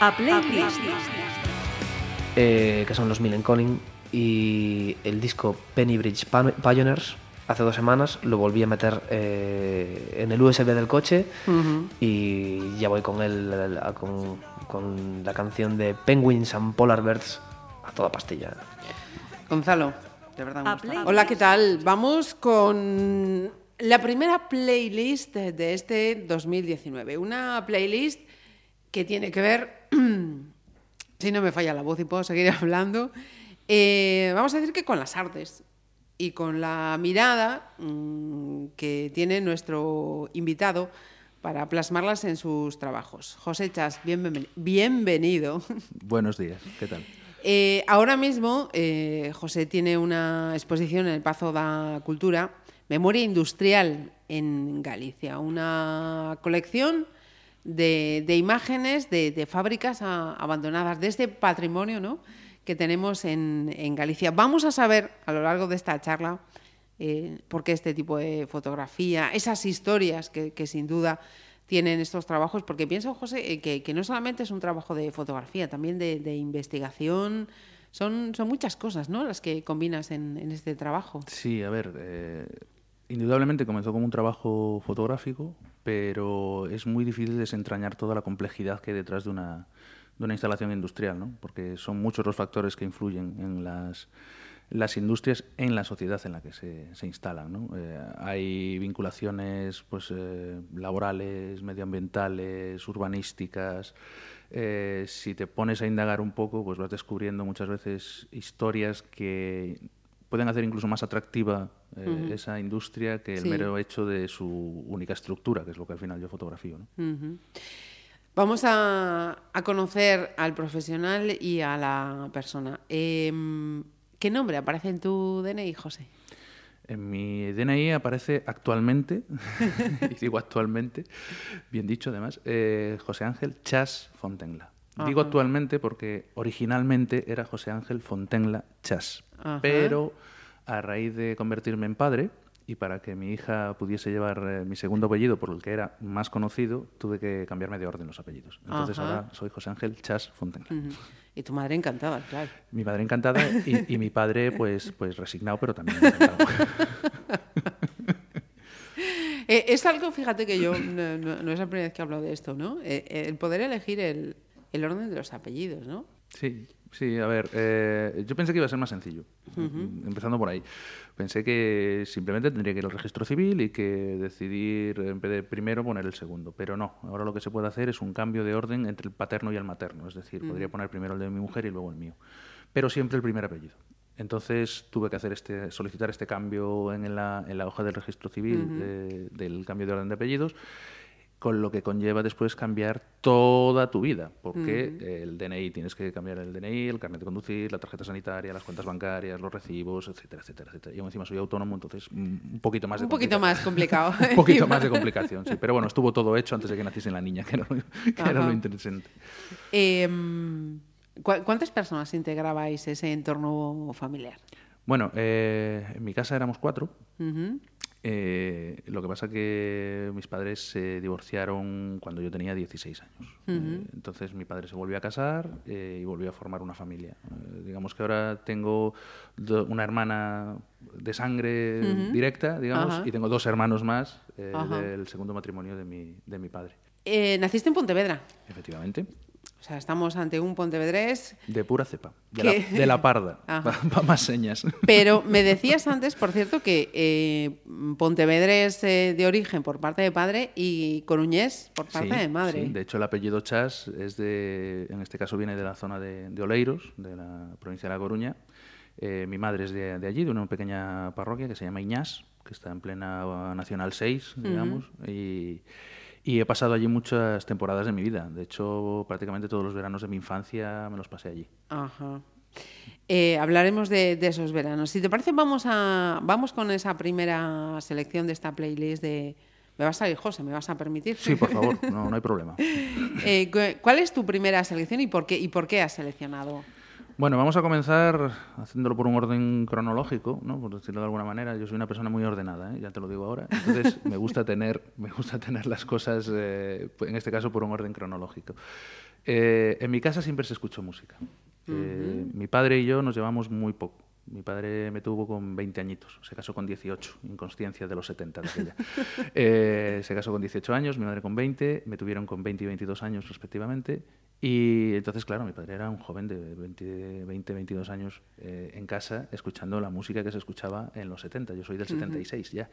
A Playlist. eh, que son los Millen Conning, y el disco Penny Bridge Pan- Pioneers, hace dos semanas, lo volví a meter eh, en el USB del coche y ya voy con, el, a- con, con la canción de Penguins and Polar Bears a toda pastilla. Gonzalo, de verdad. me gusta. Hola, ¿qué tal? Vamos con la primera playlist de este 2019. Una playlist que tiene que ver, si no me falla la voz y puedo seguir hablando, eh, vamos a decir que con las artes y con la mirada mm, que tiene nuestro invitado para plasmarlas en sus trabajos. José Chas, bienven- bienvenido. Buenos días, ¿qué tal? Eh, ahora mismo, eh, José tiene una exposición en el Pazo da Cultura, Memoria Industrial en Galicia, una colección de, de imágenes de, de fábricas a- abandonadas, de este patrimonio ¿no? que tenemos en, en Galicia. Vamos a saber a lo largo de esta charla eh, por qué este tipo de fotografía, esas historias que, sin duda tienen estos trabajos, porque pienso, José, eh, que, no solamente es un trabajo de fotografía, también de, de investigación, son, son muchas cosas, ¿no? Las que combinas en, en este trabajo. Sí, a ver, eh, indudablemente comenzó como un trabajo fotográfico, pero es muy difícil desentrañar toda la complejidad que hay detrás de una, instalación industrial, ¿no? porque son muchos los factores que influyen en las, las industrias en la sociedad en la que se, instalan. Eh, hay vinculaciones pues, eh, laborales, medioambientales, urbanísticas. Eh, si te pones a indagar un poco, pues vas descubriendo muchas veces historias que pueden hacer incluso más atractiva eh, esa industria que el Sí. mero hecho de su única estructura, que es lo que al final yo fotografío. ¿no? Vamos a, a conocer al profesional y a la persona. Em, ¿Qué nombre aparece en tu DNI, José? En mi DNI aparece actualmente, y digo actualmente, bien dicho además, eh, José Ángel Chas Fontenla. Digo actualmente porque originalmente era José Ángel Fontenla Chas, Ajá. pero a raíz de convertirme en padre y para que mi hija pudiese llevar eh, mi segundo apellido por el que era más conocido, tuve que cambiarme de orden los apellidos. Entonces Ajá. ahora soy José Ángel Chas Fontenla. Y tu madre encantada, claro. Mi madre encantada y, y mi padre pues, pues resignado, pero también encantado. Eh, es algo, fíjate que yo no, no- no es la primera vez que hablo de esto, ¿no? Eh, el poder elegir el, el orden de los apellidos, ¿no? Sí, sí, a ver, eh, yo pensé que iba a ser más sencillo, empezando por ahí. Pensé que simplemente tendría que ir al registro civil y que decidir en vez de primero poner el segundo, pero no, ahora lo que se puede hacer es un cambio de orden entre el paterno y el materno, es decir, podría poner primero el de mi mujer y luego el mío, pero siempre el primer apellido. Entonces tuve que hacer este, solicitar este cambio en la, en la hoja del registro civil de- del cambio de orden de apellidos con lo que conlleva después cambiar toda tu vida, porque el DNI tienes que cambiar el DNI, el carnet de conducir, la tarjeta sanitaria, las cuentas bancarias, los recibos, etcétera, etcétera, etcétera. Y aún encima soy autónomo, entonces mm, un poquito más de Un poquito más complicado. un poquito más de complicación, sí. Pero bueno, estuvo todo hecho antes de que naciese la niña, que era lo, que era Ajá. lo interesante. Em, ¿cu- ¿Cuántas personas integrabais ese entorno familiar? Bueno, eh, en mi casa éramos cuatro. Eh, lo que pasa que mis padres se divorciaron cuando yo tenía 16 años. Eh, entonces mi padre se volvió a casar eh, y volvió a formar una familia. Digamos que ahora tengo una hermana de sangre directa, digamos, y tengo dos hermanos más del segundo matrimonio de mi, de mi padre. Naciste en Pontevedra. Efectivamente. O sea, estamos ante un pontevedrés. De pura cepa. De, ¿Qué? la, de la parda. Para más señas. Pero me decías antes, por cierto, que eh, pontevedrés eh, de origen por parte de padre y coruñés por parte Sí, de madre. sí. De hecho, el apellido Chas es de, en este caso viene de la zona de, de Oleiros, de la provincia de La Coruña. Eh, mi madre es de, de allí, de una pequeña parroquia que se llama Iñás, que está en plena Nacional 6, digamos. y, y he pasado allí muchas temporadas de mi vida. De hecho, prácticamente todos los veranos de mi infancia me los pasé allí. Ajá. Eh, hablaremos de, de esos veranos. Si te parece, vamos, a, vamos con esa primera selección de esta playlist de... Me vas a salir, José, ¿me vas a permitir? Sí, por favor, no, no hay problema. Eh, cu- ¿Cuál es tu primera selección y por qué, y por qué has seleccionado? Bueno, vamos a comenzar haciéndolo por un orden cronológico, ¿no? por decirlo de alguna manera. Yo soy una persona muy ordenada, ¿eh? ya te lo digo ahora. Entonces me gusta tener, me gusta tener las cosas, eh, en este caso, por un orden cronológico. Eh, en mi casa siempre se escuchó música. Eh, mi padre y yo nos llevamos muy poco. Mi padre me tuvo con 20 añitos, se casó con 18, inconsciencia de los 70 de aquella. Eh, se casó con 18 años, mi madre con 20, me tuvieron con 20 y 22 años respectivamente. Y entonces, claro, mi padre era un joven de 20, 20 22 años eh, en casa escuchando la música que se escuchaba en los 70. Yo soy del 76 ya.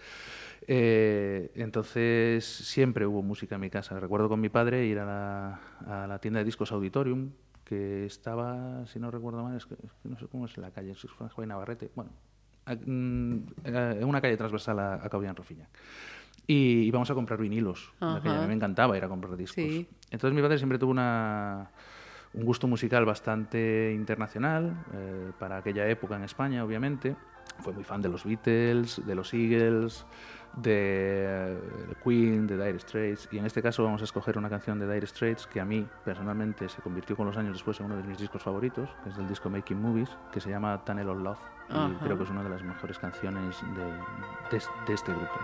Eh, entonces, siempre hubo música en mi casa. Recuerdo con mi padre ir a la, a la tienda de discos Auditorium, que estaba, si no recuerdo mal, es que, no sé cómo es la calle, si fue en Navarrete, bueno, mm, en una calle transversal a, a Rofiñac. Y íbamos a comprar vinilos. A mí me encantaba ir a comprar discos. Entonces mi padre siempre tuvo una, un gusto musical bastante internacional, eh, para aquella época en España, obviamente. Fue muy fan de los Beatles, de los Eagles, de, Queen, de Dire Straits. Y en este caso vamos a escoger una canción de Dire Straits que a mí personalmente se convirtió con los años después en uno de mis discos favoritos, que es del disco Making Movies, que se llama Tunnel of Love. Y creo que es una de las mejores canciones de, de, este grupo.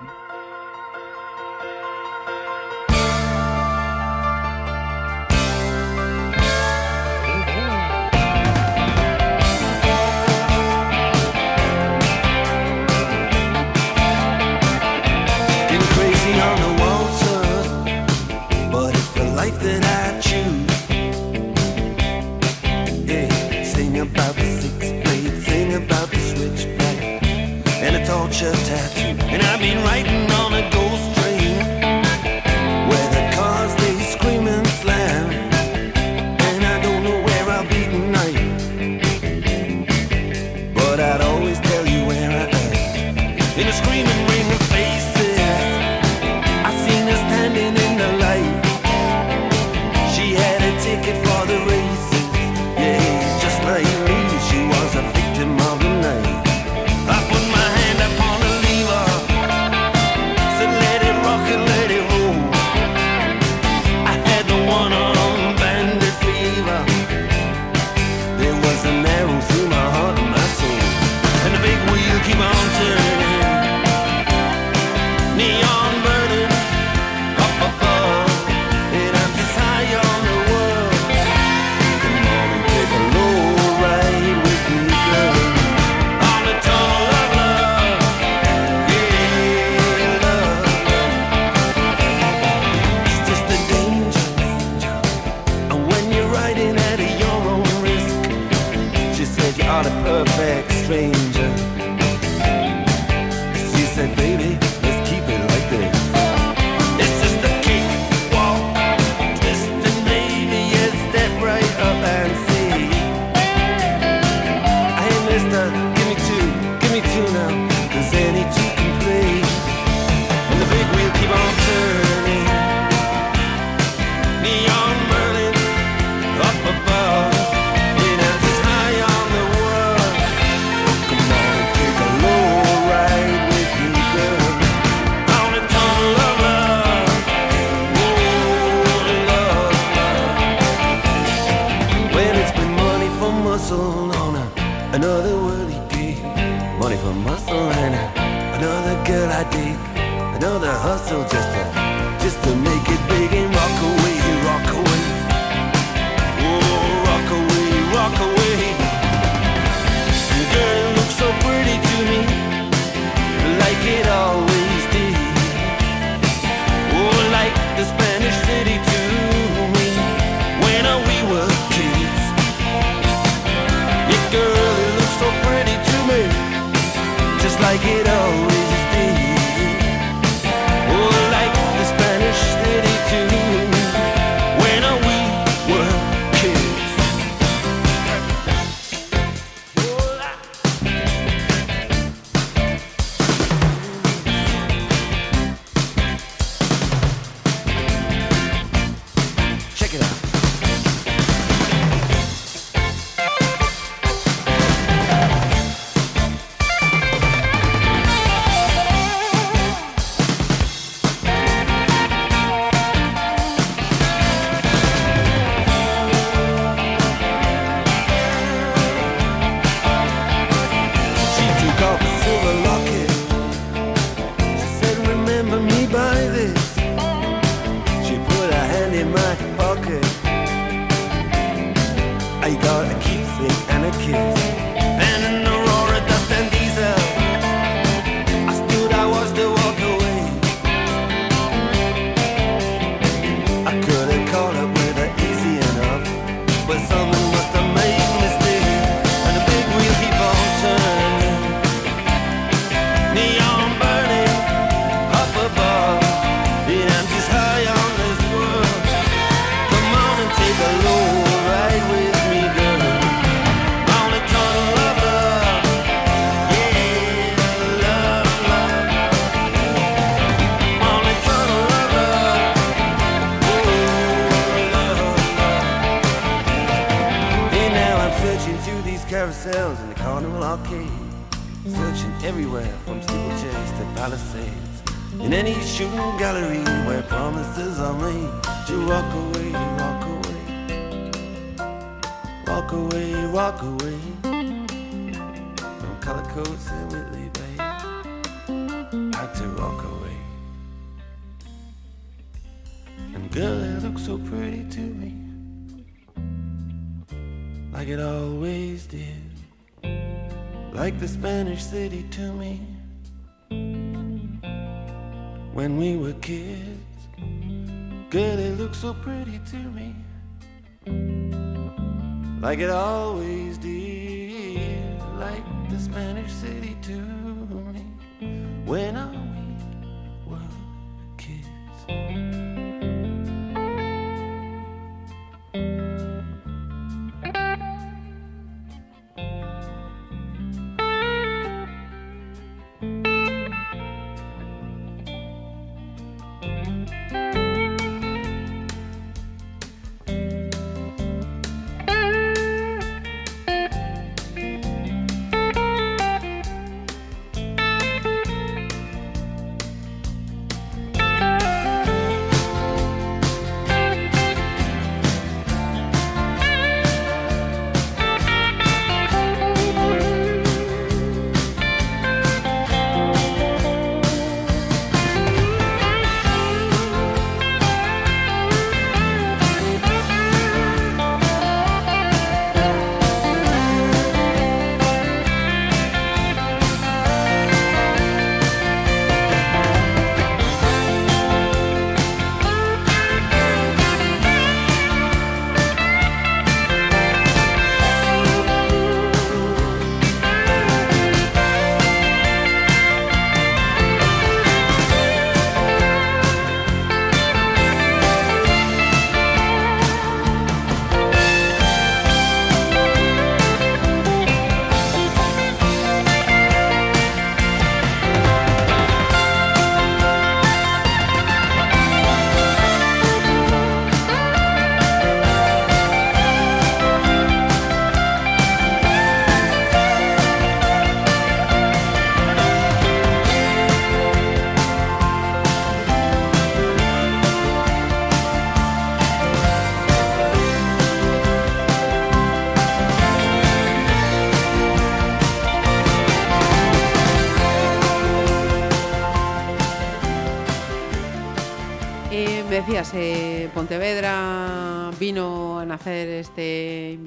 And I've been writing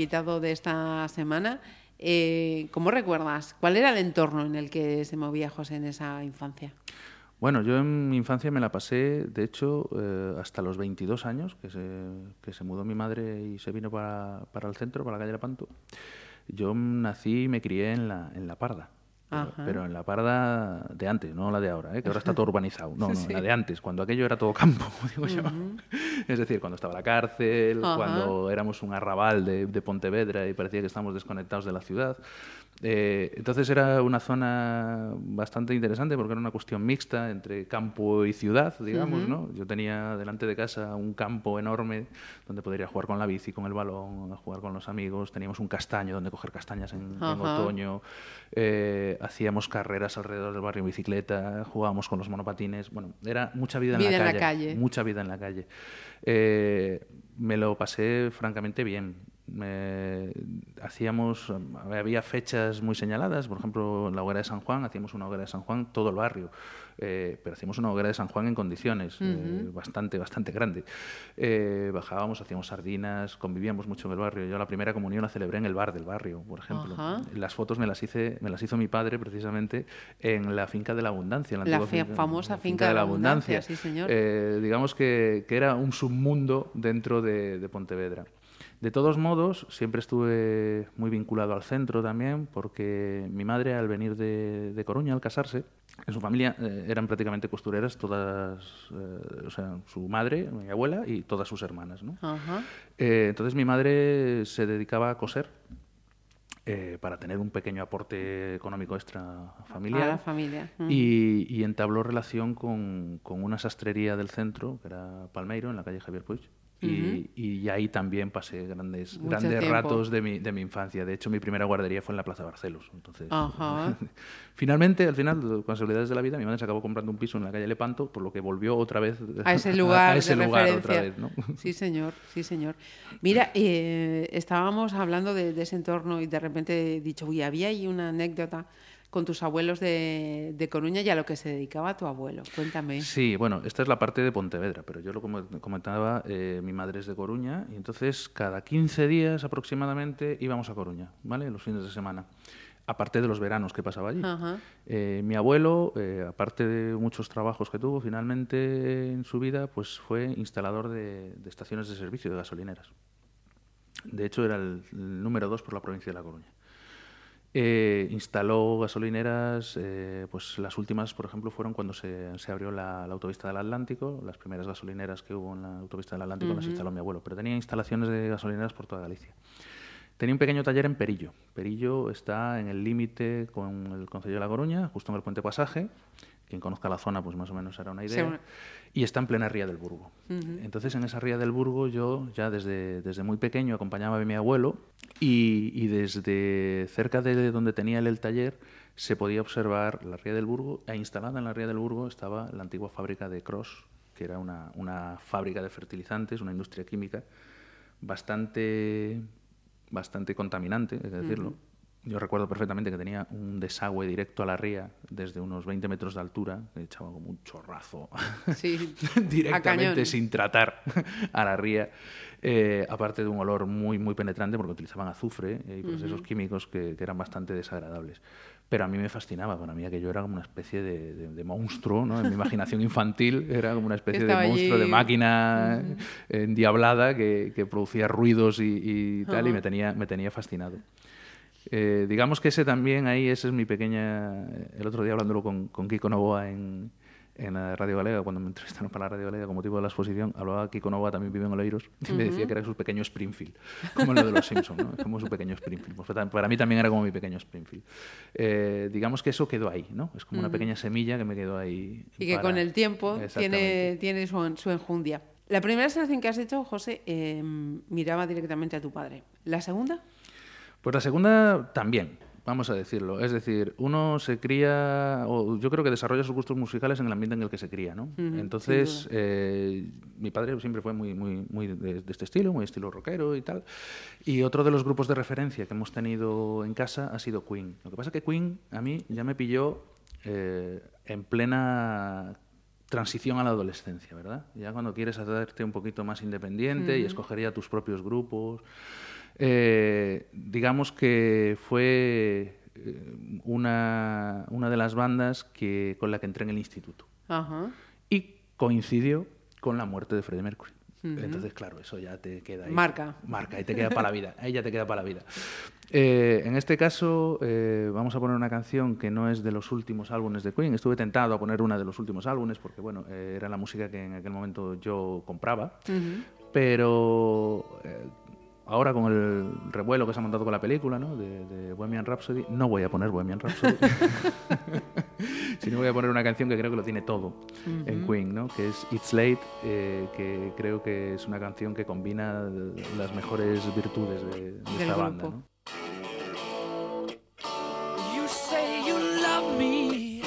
invitado de esta semana. Eh, ¿Cómo recuerdas? ¿Cuál era el entorno en el que se movía José en esa infancia? Bueno, yo en mi infancia me la pasé, de hecho, eh, hasta los 22 años, que se, que se mudó mi madre y se vino para, para el centro, para la calle Lepanto. Yo nací y me crié en la, en la Parda. Pero, en la parda de antes, no la de ahora, ¿eh? que ahora está todo urbanizado. No, no, Sí. la de antes, cuando aquello era todo campo, digo yo. Es decir, cuando estaba la cárcel, cuando éramos un arrabal de, de Pontevedra y parecía que estábamos desconectados de la ciudad. Eh, entonces era una zona bastante interesante porque era una cuestión mixta entre campo y ciudad, digamos, ¿no? Yo tenía delante de casa un campo enorme donde podría jugar con la bici, con el balón, jugar con los amigos. Teníamos un castaño donde coger castañas en, otoño. Eh, hacíamos carreras alrededor del barrio en bicicleta, jugábamos con los monopatines. Bueno, era mucha vida, Vida en, en la calle. Mucha vida en la calle. Eh, me lo pasé francamente bien. Me- hacíamos, eh, había fechas muy señaladas, por ejemplo, en la hoguera de San Juan, hacíamos una hoguera de San Juan todo el barrio, eh, pero hacíamos una hoguera de San Juan en condiciones, eh, bastante, bastante grande. Eh, bajábamos, hacíamos sardinas, convivíamos mucho en el barrio. Yo la primera comunión la celebré en el bar del barrio, por ejemplo. Ajá. Las fotos me las, hice, me las hizo mi padre precisamente en la finca de la abundancia. en La fe- famosa finca de la Abundancia, sí, señor. Eh, digamos que, que era un submundo dentro de, de Pontevedra. De todos modos, siempre estuve muy vinculado al centro también, porque mi madre, al venir de, de Coruña, al casarse, en su familia eh, eran prácticamente costureras todas, eh, o sea, su madre, mi abuela y todas sus hermanas. ¿no? Ajá. Eh, entonces mi madre se dedicaba a coser para tener un pequeño aporte económico extra familiar. A la familia. Mm. Y, y entabló relación con, con una sastrería del centro, que era Palmeiro, en la calle Javier Puig. Y, y ahí también pasé grandes, Mucho grandes tiempo. ratos de mi, de mi infancia. De hecho, mi primera guardería fue en la Plaza Barcelos. Entonces, Ajá. finalmente, al final, por casualidades de la vida, mi madre se acabó comprando un piso en la calle Lepanto, por lo que volvió otra vez a ese lugar a ese de lugar referencia. otra vez. ¿no? Sí, señor, sí, señor. Mira, eh, estábamos hablando de, de ese entorno y de repente he dicho, uy, había ahí una anécdota con tus abuelos de, de Coruña y a lo que se dedicaba tu abuelo. Cuéntame. Sí, bueno, esta es la parte de Pontevedra, pero yo lo comentaba, eh, mi madre es de Coruña y entonces cada 15 días aproximadamente íbamos a Coruña, ¿vale? Los fines de semana. Aparte de los veranos que pasaba allí. Eh, mi abuelo, eh, aparte de muchos trabajos que tuvo, finalmente en su vida, pues fue instalador de, de estaciones de servicio de gasolineras. De hecho, era el, el número dos por la provincia de La Coruña. Eh, instaló gasolineras, eh, pues las últimas, por ejemplo, fueron cuando se, se abrió la, la autopista del Atlántico, las primeras gasolineras que hubo en la autopista del Atlántico las instaló mi abuelo, pero tenía instalaciones de gasolineras por toda Galicia. Tenía un pequeño taller en Perillo. Perillo está en el límite con el Concello de La Coruña, justo en el puente Pasaje. Quien conozca la zona, pues más o menos hará una idea. Y está en plena ría del Burgo. Entonces, en esa ría del Burgo, yo ya desde, desde muy pequeño acompañaba a mi abuelo y, y desde cerca de donde tenía él el taller se podía observar la ría del Burgo e instalada en la ría del Burgo estaba la antigua fábrica de Cross, que era una, una fábrica de fertilizantes, una industria química bastante, bastante contaminante, hay que decirlo. Yo recuerdo perfectamente que tenía un desagüe directo a la ría desde unos 20 metros de altura, que echaba como un chorrazo Sí. directamente sin tratar a la ría, eh, aparte de un olor muy, muy penetrante porque utilizaban azufre eh, y procesos químicos que, que eran bastante desagradables. Pero a mí me fascinaba, para mí aquello era como una especie de, de- de monstruo, ¿no? en mi imaginación infantil era como una especie de Estaba monstruo, de allí. máquina eh, endiablada que, que producía ruidos y, y tal, y Ajá. me tenía, me tenía fascinado. Eh, digamos que ese también, ahí, ese es mi pequeña... El otro día hablándolo con, con Kiko Novoa en, en la Radio Galega, cuando me entrevistaron para la Radio Galega como motivo de la exposición, hablaba Kiko Novoa, también vive en Oleiros, y me decía que era su pequeño Springfield, como lo de los Simpsons, ¿no? como su pequeño Springfield. Pues para mí también era como mi pequeño Springfield. Eh, digamos que eso quedó ahí, ¿no? Es como una pequeña semilla que me quedó ahí. Y que para- con el tiempo tiene, tiene su, su enjundia. La primera selección que has hecho, José, eh, miraba directamente a tu padre. ¿La segunda? Pues la segunda también, vamos a decirlo. Es decir, uno se cría, o yo creo que desarrolla sus gustos musicales en el ambiente en el que se cría, ¿no? Entonces, eh, mi padre siempre fue muy, muy, muy de, de este estilo, muy estilo rockero y tal. Y otro de los grupos de referencia que hemos tenido en casa ha sido Queen. Lo que pasa es que Queen a mí ya me pilló eh, en plena transición a la adolescencia, ¿verdad? Ya cuando quieres hacerte un poquito más independiente y escoger ya tus propios grupos. Eh, digamos que fue eh, una, una de las bandas que, con la que entré en el instituto. Ajá. Y coincidió con la muerte de Freddie Mercury. Entonces, claro, eso ya te queda ahí. Marca. Marca, y te queda para la vida. Ahí ya te queda para la vida. Eh, en este caso, eh, vamos a poner una canción que no es de los últimos álbumes de Queen. Estuve tentado a poner una de los últimos álbumes porque, bueno, eh, era la música que en aquel momento yo compraba. Pero ahora con el revuelo que se ha montado con la película, ¿no? De, de Bohemian Rhapsody, no voy a poner Bohemian Rhapsody. sino voy a poner una canción que creo que lo tiene todo en Queen, ¿no? que es It's Late, eh, que creo que es una canción que combina las mejores virtudes de, de esta banda. ¿no? You say you love me,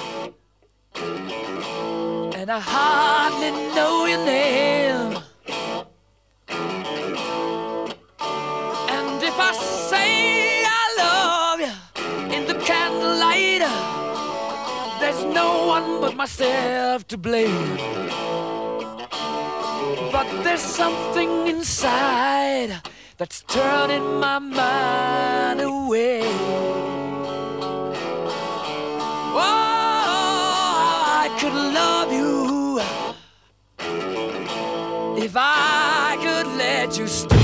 and I hardly know your name. myself to blame. But there's something inside that's turning my mind away. Oh, I could love you if I could let you stay.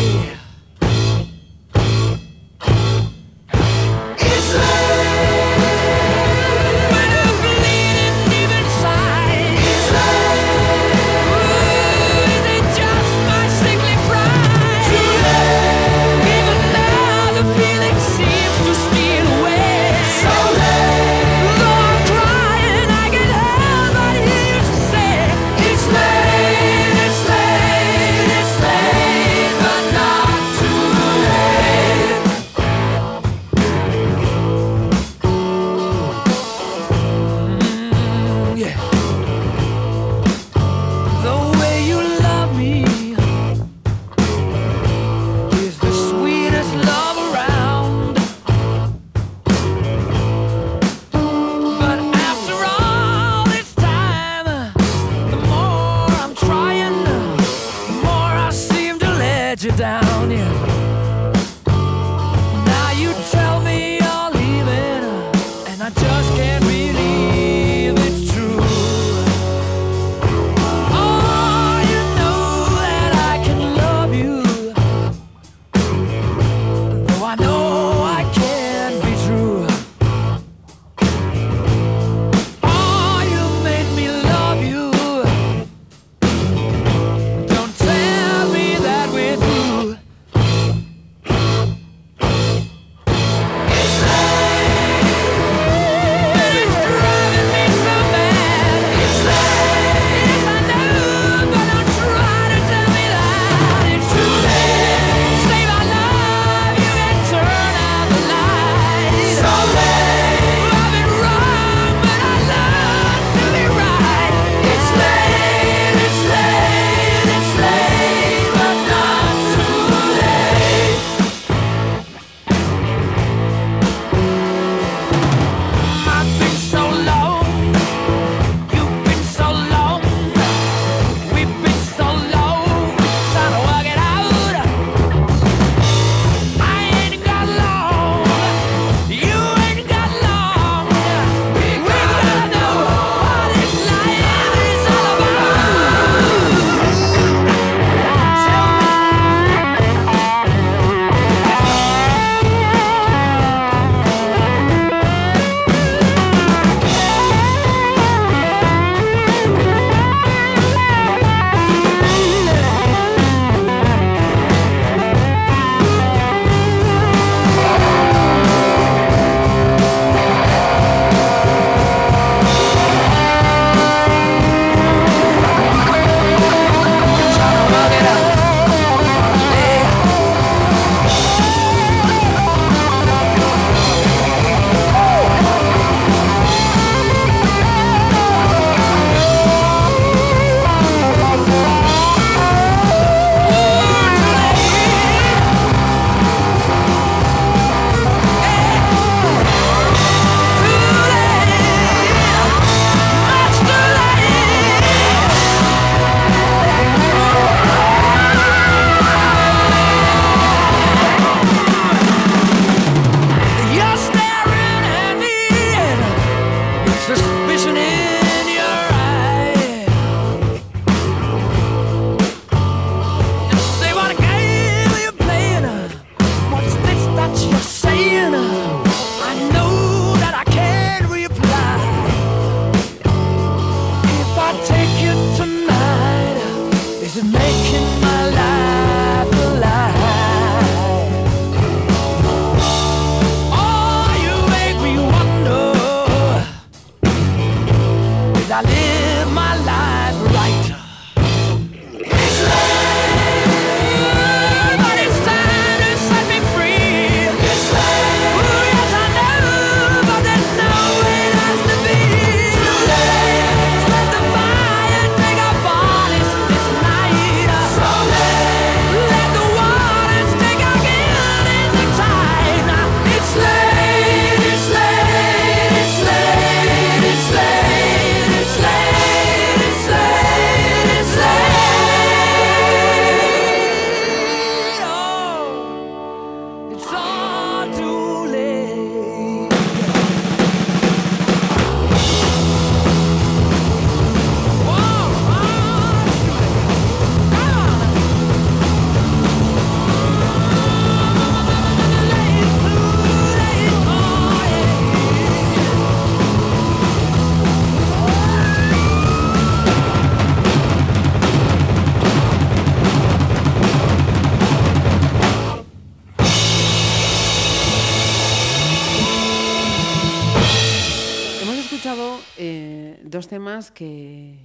Que,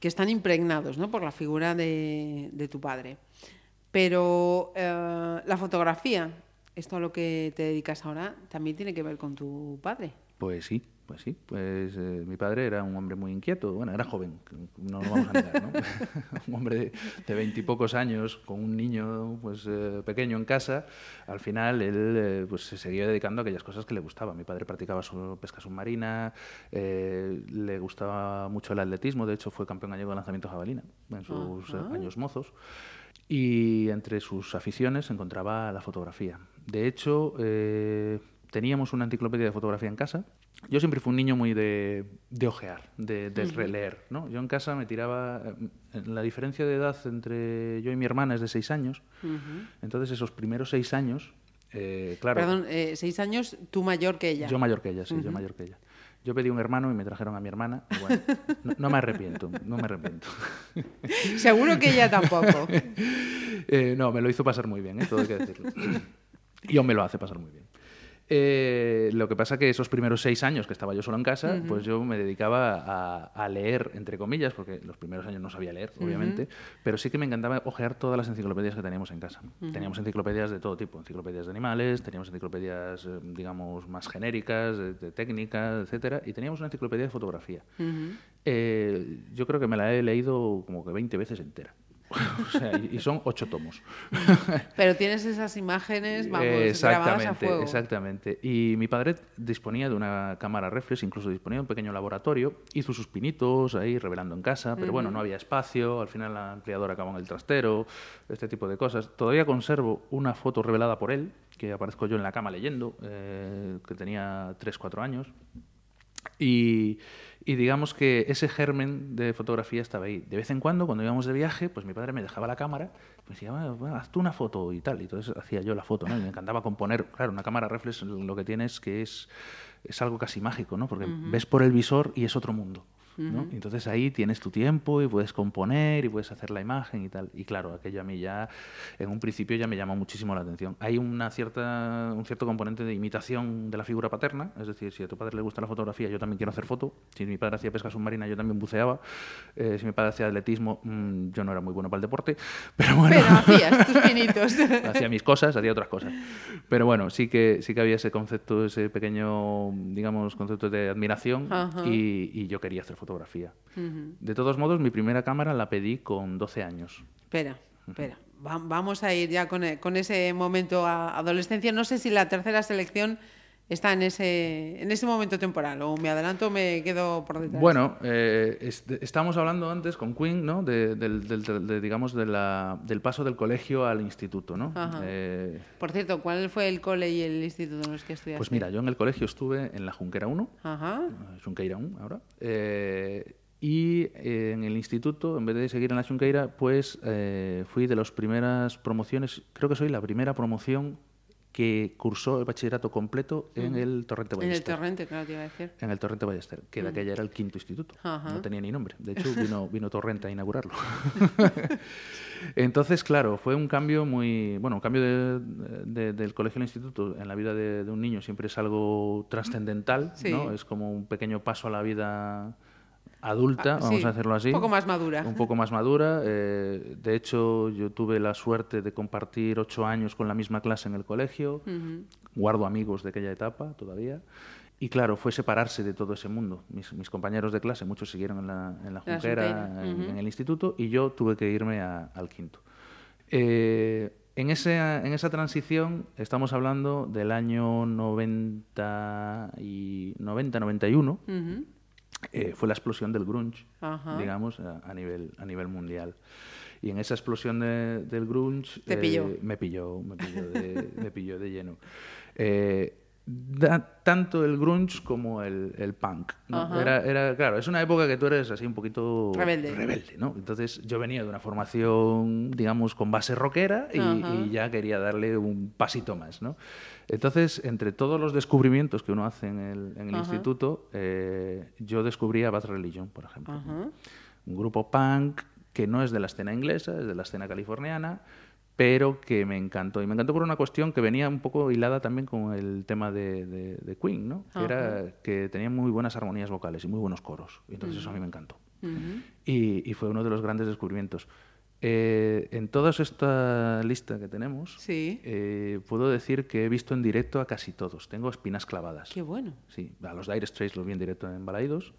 que están impregnados ¿no? por la figura de, de tu padre. Pero eh, la fotografía, esto a lo que te dedicas ahora, también tiene que ver con tu padre. Pues sí, pues sí. Pues eh, mi padre era un hombre muy inquieto. Bueno, era joven, no lo vamos a negar, ¿no? un hombre de veintipocos años con un niño pues eh, pequeño en casa. Al final él eh, pues se seguía dedicando a aquellas cosas que le gustaban. Mi padre practicaba su pesca submarina, le gustaba mucho el atletismo. De hecho, fue campeón gallego de lanzamiento jabalina en sus eh, años mozos. Y entre sus aficiones se encontraba la fotografía. De hecho, teníamos una enciclopedia de fotografía en casa. Yo siempre fui un niño muy de, de ojear, de, de releer. ¿no? Yo en casa me tiraba... eh, La diferencia de edad entre yo y mi hermana es de seis años. Entonces, esos primeros seis años, eh, claro... Perdón, eh, seis años, tú mayor que ella. Yo mayor que ella, sí, yo mayor que ella. Yo pedí un hermano y me trajeron a mi hermana. bueno, no, no me arrepiento, no me arrepiento. Seguro que ella tampoco. Eh, no, me lo hizo pasar muy bien, ¿eh? todo hay que decirlo. y aún me lo hace pasar muy bien. Eh, lo que pasa que esos primeros seis años que estaba yo solo en casa, pues yo me dedicaba a, a leer, entre comillas, porque los primeros años no sabía leer, obviamente, pero sí que me encantaba ojear todas las enciclopedias que teníamos en casa. Teníamos enciclopedias de todo tipo, enciclopedias de animales, teníamos enciclopedias, eh, digamos, más genéricas, de, de técnica, etcétera, y teníamos una enciclopedia de fotografía. Eh, yo creo que me la he leído como que 20 veces entera. O sea, y, son ocho tomos. Pero tienes esas imágenes, vamos, grabadas a exactamente, fuego. exactamente. Y mi padre disponía de una cámara reflex, incluso disponía de un pequeño laboratorio, hizo sus pinitos ahí revelando en casa, pero bueno, no había espacio, al final la ampliadora acabó en el trastero, este tipo de cosas. Todavía conservo una foto revelada por él, que aparezco yo en la cama leyendo, eh, que tenía 3, 4 años. Y, y digamos que ese germen de fotografía estaba ahí. De vez en cuando, cuando íbamos de viaje, pues mi padre me dejaba la cámara, pues decía, "Bueno, haz tú una foto y tal. Y entonces hacía yo la foto, ¿no? Y me encantaba componer. Claro, una cámara reflex lo que tiene es que es, es algo casi mágico, ¿no? Porque ves por el visor y es otro mundo. ¿No? Y Entonces ahí tienes tu tiempo y puedes componer y puedes hacer la imagen y tal. Y claro, aquello a mí ya, en un principio ya me llamó muchísimo la atención. Hay una cierta, un cierto componente de imitación de la figura paterna, es decir, si a tu padre le gusta la fotografía, yo también quiero hacer foto. Si mi padre hacía pesca submarina, yo también buceaba. Eh, si mi padre hacía atletismo, mm, yo no era muy bueno para el deporte, pero bueno. Pero hacías tus pinitos. hacía mis cosas, hacía otras cosas. Pero bueno, sí que, sí que había ese concepto, ese pequeño, digamos, concepto de admiración Ajá. y, y yo quería hacer fotografía. De todos modos, mi primera cámara la pedí con 12 años. Espera, espera. Va- vamos a ir ya con, e- con ese momento a adolescencia. No sé si la tercera selección está en ese, en ese momento temporal o me adelanto o me quedo por detrás. Bueno, eh, est- estábamos hablando antes con Quinn, ¿no? De, del, del- del- de, digamos, de la- del paso del colegio al instituto, ¿no? Eh, Por cierto, ¿cuál fue el cole y el instituto en los que estudiaste? pues mira, yo en el colegio estuve en la Junquera 1, Ajá. Xunqueira 1 ahora. eh, y eh, en el instituto, en vez de seguir en la Xunqueira, pues eh, fui de las primeras promociones, creo que soy la primera promoción que cursó el bachillerato completo en el Torrente En el Ballester. torrente, claro, te iba a decir. En el Torrente Ballester, que de aquella era el quinto instituto. Ajá. No tenía ni nombre. De hecho, vino, vino Torrente a inaugurarlo. Entonces, claro, fue un cambio muy. Bueno, un cambio de- de- del colegio al instituto en la vida de, de un niño siempre es algo trascendental, Sí. ¿no? Es como un pequeño paso a la vida adulta, Ah, vamos sí, a hacerlo así. un poco más madura. Un poco más madura. eh, de hecho, yo tuve la suerte de compartir ocho años con la misma clase en el colegio. Guardo amigos de aquella etapa todavía. Y claro, fue separarse de todo ese mundo. Mis, mis compañeros de clase, muchos siguieron en la, en la Junquera, en, el instituto, y yo tuve que irme a- al quinto. Eh, en, ese, en esa transición estamos hablando del año 90 y 90-91, Ujú. Eh, fue la explosión del grunge, Ajá. digamos, a, a nivel, a nivel mundial. Y en esa explosión de- del grunge... Te pilló. me pilló, me pilló de, me pilló de lleno. Eh, da- tanto el grunge como el, el punk. ¿no? Era, era, claro, es una época que tú eres así un poquito Rebelde. rebelde, ¿no? Entonces yo venía de una formación, digamos, con base rockera y, y ya quería darle un pasito más, ¿no? Entonces, entre todos los descubrimientos que uno hace en el, en el instituto, eh, yo descubrí a Bad Religion, por ejemplo. Un grupo punk que no es de la escena inglesa, es de la escena californiana, pero que me encantó. Y me encantó por una cuestión que venía un poco hilada también con el tema de, de- de Queen, ¿no? Que era que tenía muy buenas armonías vocales y muy buenos coros. Y entonces eso a mí me encantó. y, y fue uno de los grandes descubrimientos. Eh, en toda esta lista que tenemos, Sí. eh, puedo decir que he visto en directo a casi todos. Tengo espinas clavadas. Qué bueno. Sí, a los Dire Straits los vi en directo en Balaidos.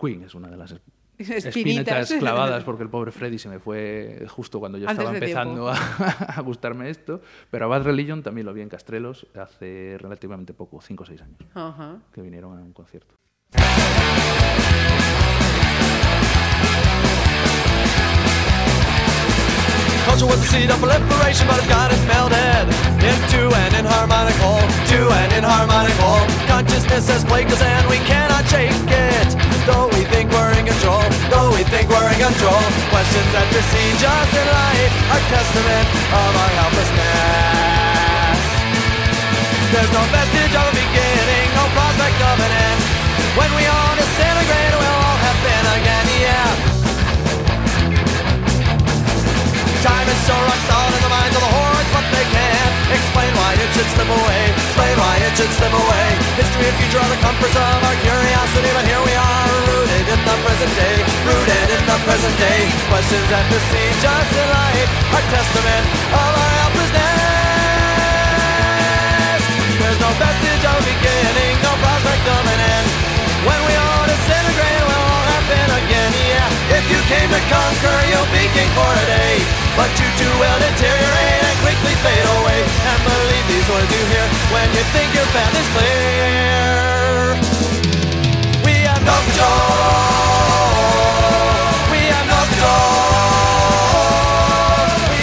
Queen es una de las Espinitas. espinitas clavadas porque el pobre Freddy se me fue justo cuando yo Antes estaba empezando a, a gustarme esto. Pero a Bad Religion también lo vi en Castrelos hace relativamente poco, 5 o 6 años, que vinieron a un concierto. Culture was the seed of proliferation, but it's got it melded into an inharmonic whole, to an inharmonic whole. Consciousness has plagued us and we cannot shake it. Though we think we're in control, though we think we're in control. Questions that besiege us in light are testament of our helplessness. There's no vestige of a beginning, no prospect of an end. When we all disintegrate, we'll Time is so rock solid in the minds of the hordes, but they can't explain why it should slip away. Explain why it should slip away. History and future are the comforts of our curiosity, but here we are, rooted in the present day. Rooted in the present day. Questions that besiege us in light are testament of our helplessness. There's no vestige of beginning, no prospect of an end. When we all disintegrate, we'll all happen again. If you came to conquer, you'll be king for a day. But you too will deteriorate and quickly fade away. And believe these words you hear when you think your path is clear. We have no control. We have no control. We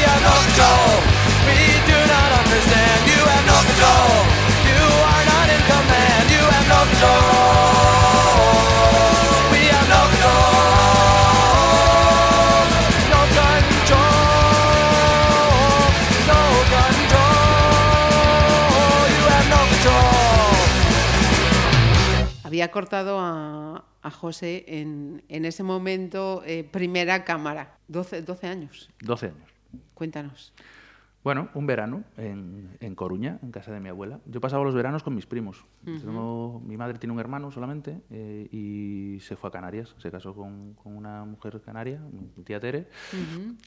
Había cortado a, a José en, en ese momento, eh, primera cámara, 12, 12 años. 12 años. Cuéntanos. Bueno, un verano en, en Coruña, en casa de mi abuela. Yo pasaba los veranos con mis primos. Tengo- mi madre tiene un hermano solamente eh, y se fue a Canarias. Se casó con, con una mujer canaria, mi tía Tere.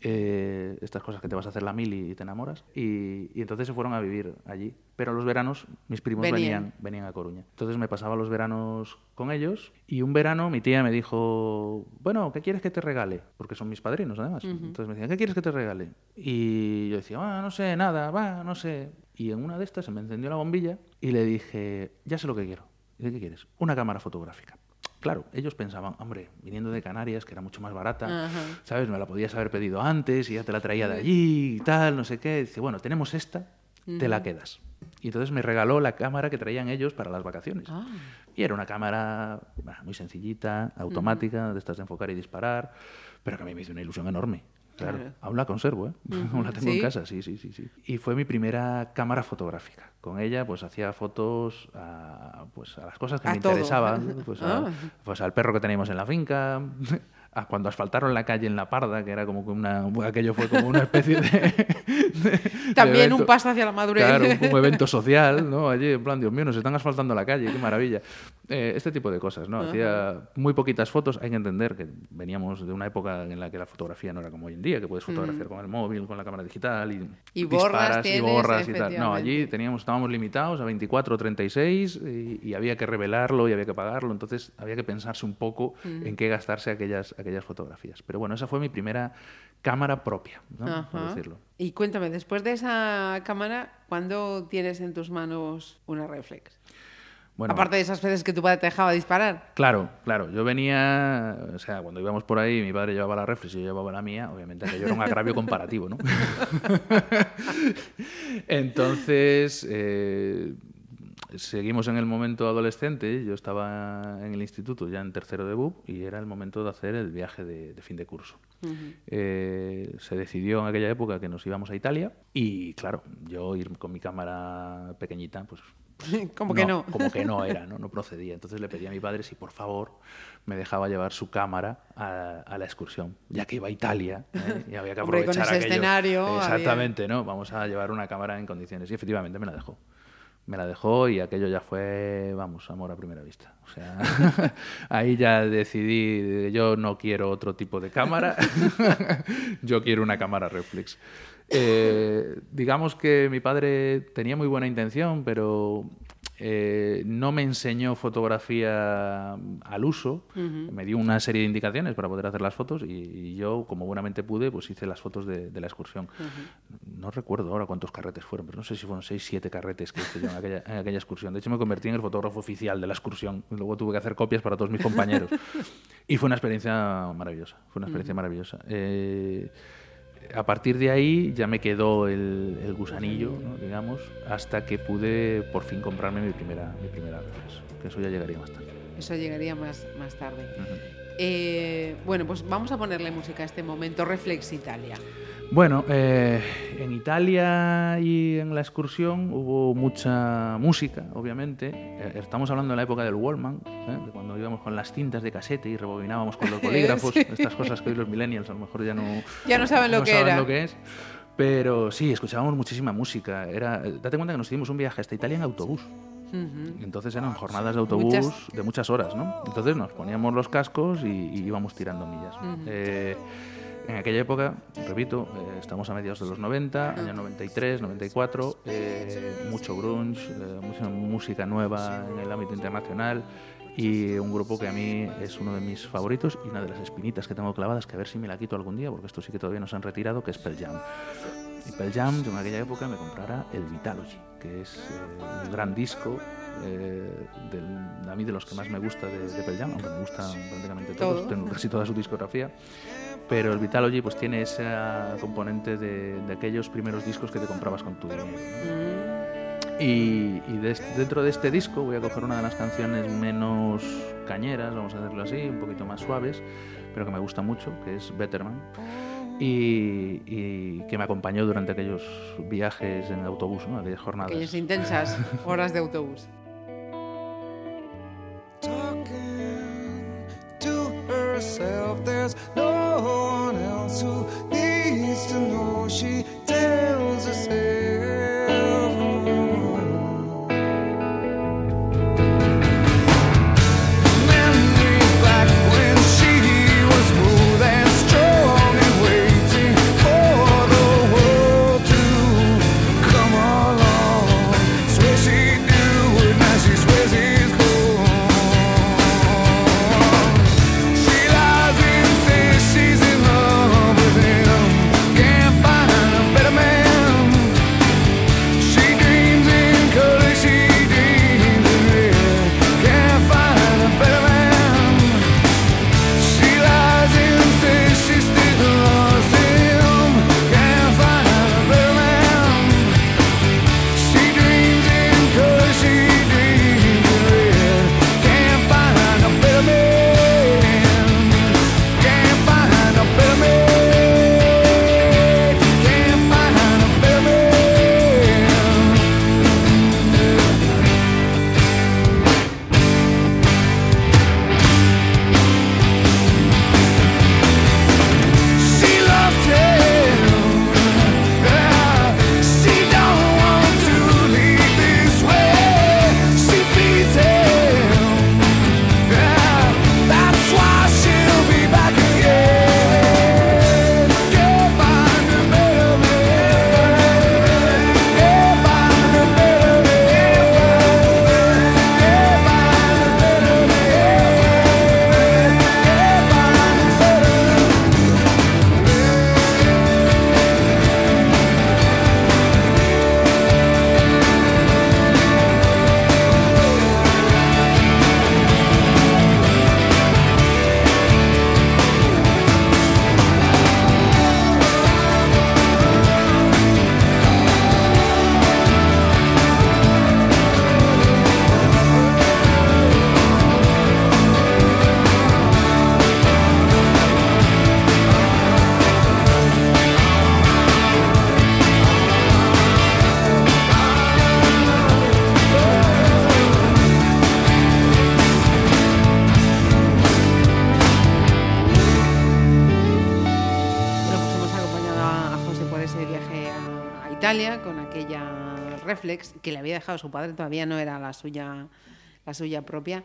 Eh, estas cosas que te vas a hacer la mil y te enamoras. Y, y entonces se fueron a vivir allí. Pero los veranos mis primos Venían. venían, venían a Coruña. Entonces me pasaba los veranos con ellos y un verano mi tía me dijo, bueno, ¿qué quieres que te regale? Porque son mis padrinos además. Entonces me decían, ¿qué quieres que te regale? Y yo decía, ah, no sé, nada, va, no sé. Y en una de estas se me encendió la bombilla y le dije, ya sé lo que quiero. ¿Y qué quieres? Una cámara fotográfica. Claro, ellos pensaban, hombre, viniendo de Canarias, que era mucho más barata, Ajá. ¿sabes? Me la podías haber pedido antes y ya te la traía de allí y tal, no sé qué. Dice, bueno, tenemos esta, te la quedas. Y entonces me regaló la cámara que traían ellos para las vacaciones. Ah. Y era una cámara bah, muy sencillita, automática, de estas de enfocar y disparar, pero que a mí me hizo una ilusión enorme. Claro, Claro. aún la conservo, ¿eh? Aún la tengo ¿Sí? en casa, sí, sí, sí, sí. Y fue mi primera cámara fotográfica. Con ella, pues hacía fotos a, pues, a las cosas que A me todo. interesaban, pues, a- Ah. pues al perro que teníamos en la finca, a cuando asfaltaron la calle en La Parda, que era como que una, aquello fue como una especie de... de También evento. un paso hacia la madurez. Claro, un, un evento social, ¿no? Allí, en plan, Dios mío, nos están asfaltando la calle, qué maravilla. Eh, este tipo de cosas, ¿no? Hacía muy poquitas fotos. Hay que entender que veníamos de una época en la que la fotografía no era como hoy en día, que puedes fotografiar con el móvil, con la cámara digital y, Mm. Y borras disparas y tienes, borras y tal. No, allí teníamos, estábamos limitados a 24 o 36 y, y había que revelarlo y había que pagarlo. Entonces había que pensarse un poco Mm. en qué gastarse aquellas, aquellas fotografías. Pero bueno, esa fue mi primera cámara propia, ¿no? Por decirlo. Y cuéntame, después de esa cámara, ¿cuándo tienes en tus manos una reflex? Bueno, Aparte de esas veces que tu padre te dejaba disparar. Claro, claro. Yo venía, o sea, cuando íbamos por ahí, mi padre llevaba la reflex y yo llevaba la mía, obviamente aquello era un agravio comparativo, ¿no? Entonces, eh, seguimos en el momento adolescente, yo estaba en el instituto ya en tercero de BUP y era el momento de hacer el viaje de, de fin de curso. Eh, se decidió en aquella época que nos íbamos a Italia y claro, yo ir con mi cámara pequeñita, pues Como que no. Como que no era, ¿no? No procedía. Entonces le pedí a mi padre si por favor me dejaba llevar su cámara a, a la excursión, ya que iba a Italia ¿eh? y había que Hombre, con aprovechar ese aquello. escenario había- Exactamente, ¿no? Vamos a llevar una cámara en condiciones. Y efectivamente me la dejó. Me la dejó y aquello ya fue, vamos, amor a primera vista. O sea, ahí ya decidí, yo no quiero otro tipo de cámara, yo quiero una cámara reflex. Eh, digamos que mi padre tenía muy buena intención, pero eh, no me enseñó fotografía al uso, me dio una serie de indicaciones para poder hacer las fotos y, y yo, como buenamente pude, pues hice las fotos de, de la excursión. No recuerdo ahora cuántos carretes fueron, pero no sé si fueron seis, siete carretes que hice yo en aquella, en aquella excursión. De hecho, me convertí en el fotógrafo oficial de la excursión luego tuve que hacer copias para todos mis compañeros. y fue una experiencia maravillosa, fue una experiencia maravillosa. Eh, a partir de ahí ya me quedó el, el gusanillo, ¿no? digamos, hasta que pude por fin comprarme mi primera, mi primera reflex, que eso ya llegaría más tarde. Eso llegaría más, más tarde. Eh, bueno, pues vamos a ponerle música a este momento, Reflex Italia. Bueno, eh, en Italia y en la excursión hubo mucha música, obviamente. Eh, estamos hablando de la época del Wallman, ¿eh? de cuando íbamos con las cintas de casete y rebobinábamos con los bolígrafos, Sí. estas cosas que hoy los millennials a lo mejor ya no, Ya no saben lo que saben era. lo que es. Pero sí, escuchábamos muchísima música. Era, eh, date cuenta que nos hicimos un viaje hasta Italia en autobús. Entonces eran jornadas de autobús Muchas. de muchas horas, ¿no? Entonces nos poníamos los cascos y, y íbamos tirando millas. Eh, en aquella época, repito, eh, estamos a mediados de los 90, año 93, 94, eh, mucho grunge, eh, mucha música nueva en el ámbito internacional y un grupo que a mí es uno de mis favoritos y una de las espinitas que tengo clavadas, que a ver si me la quito algún día, porque esto sí que todavía no se han retirado, que es Pearl Jam. Y Pearl Jam, yo en aquella época me comprara el Vitalogy, que es eh, un gran disco, eh, del- a mí de los que más me gusta de, de Pearl Jam, aunque me gustan prácticamente todos, Todo. tengo casi toda su discografía. Pero el Vitalogy pues tiene esa componente de, de aquellos primeros discos que te comprabas con tu dinero. ¿no? Y, y de dentro de este disco voy a coger una de las canciones menos cañeras, vamos a decirlo así, un poquito más suaves, pero que me gusta mucho, que es Betterman. Y, y que me acompañó durante aquellos viajes en autobús, ¿no? aquellas jornadas. Aquellas intensas horas de autobús. To herself. There's no one else who needs to know. She tells herself. Que le había dejado su padre, todavía no era la suya, la suya propia.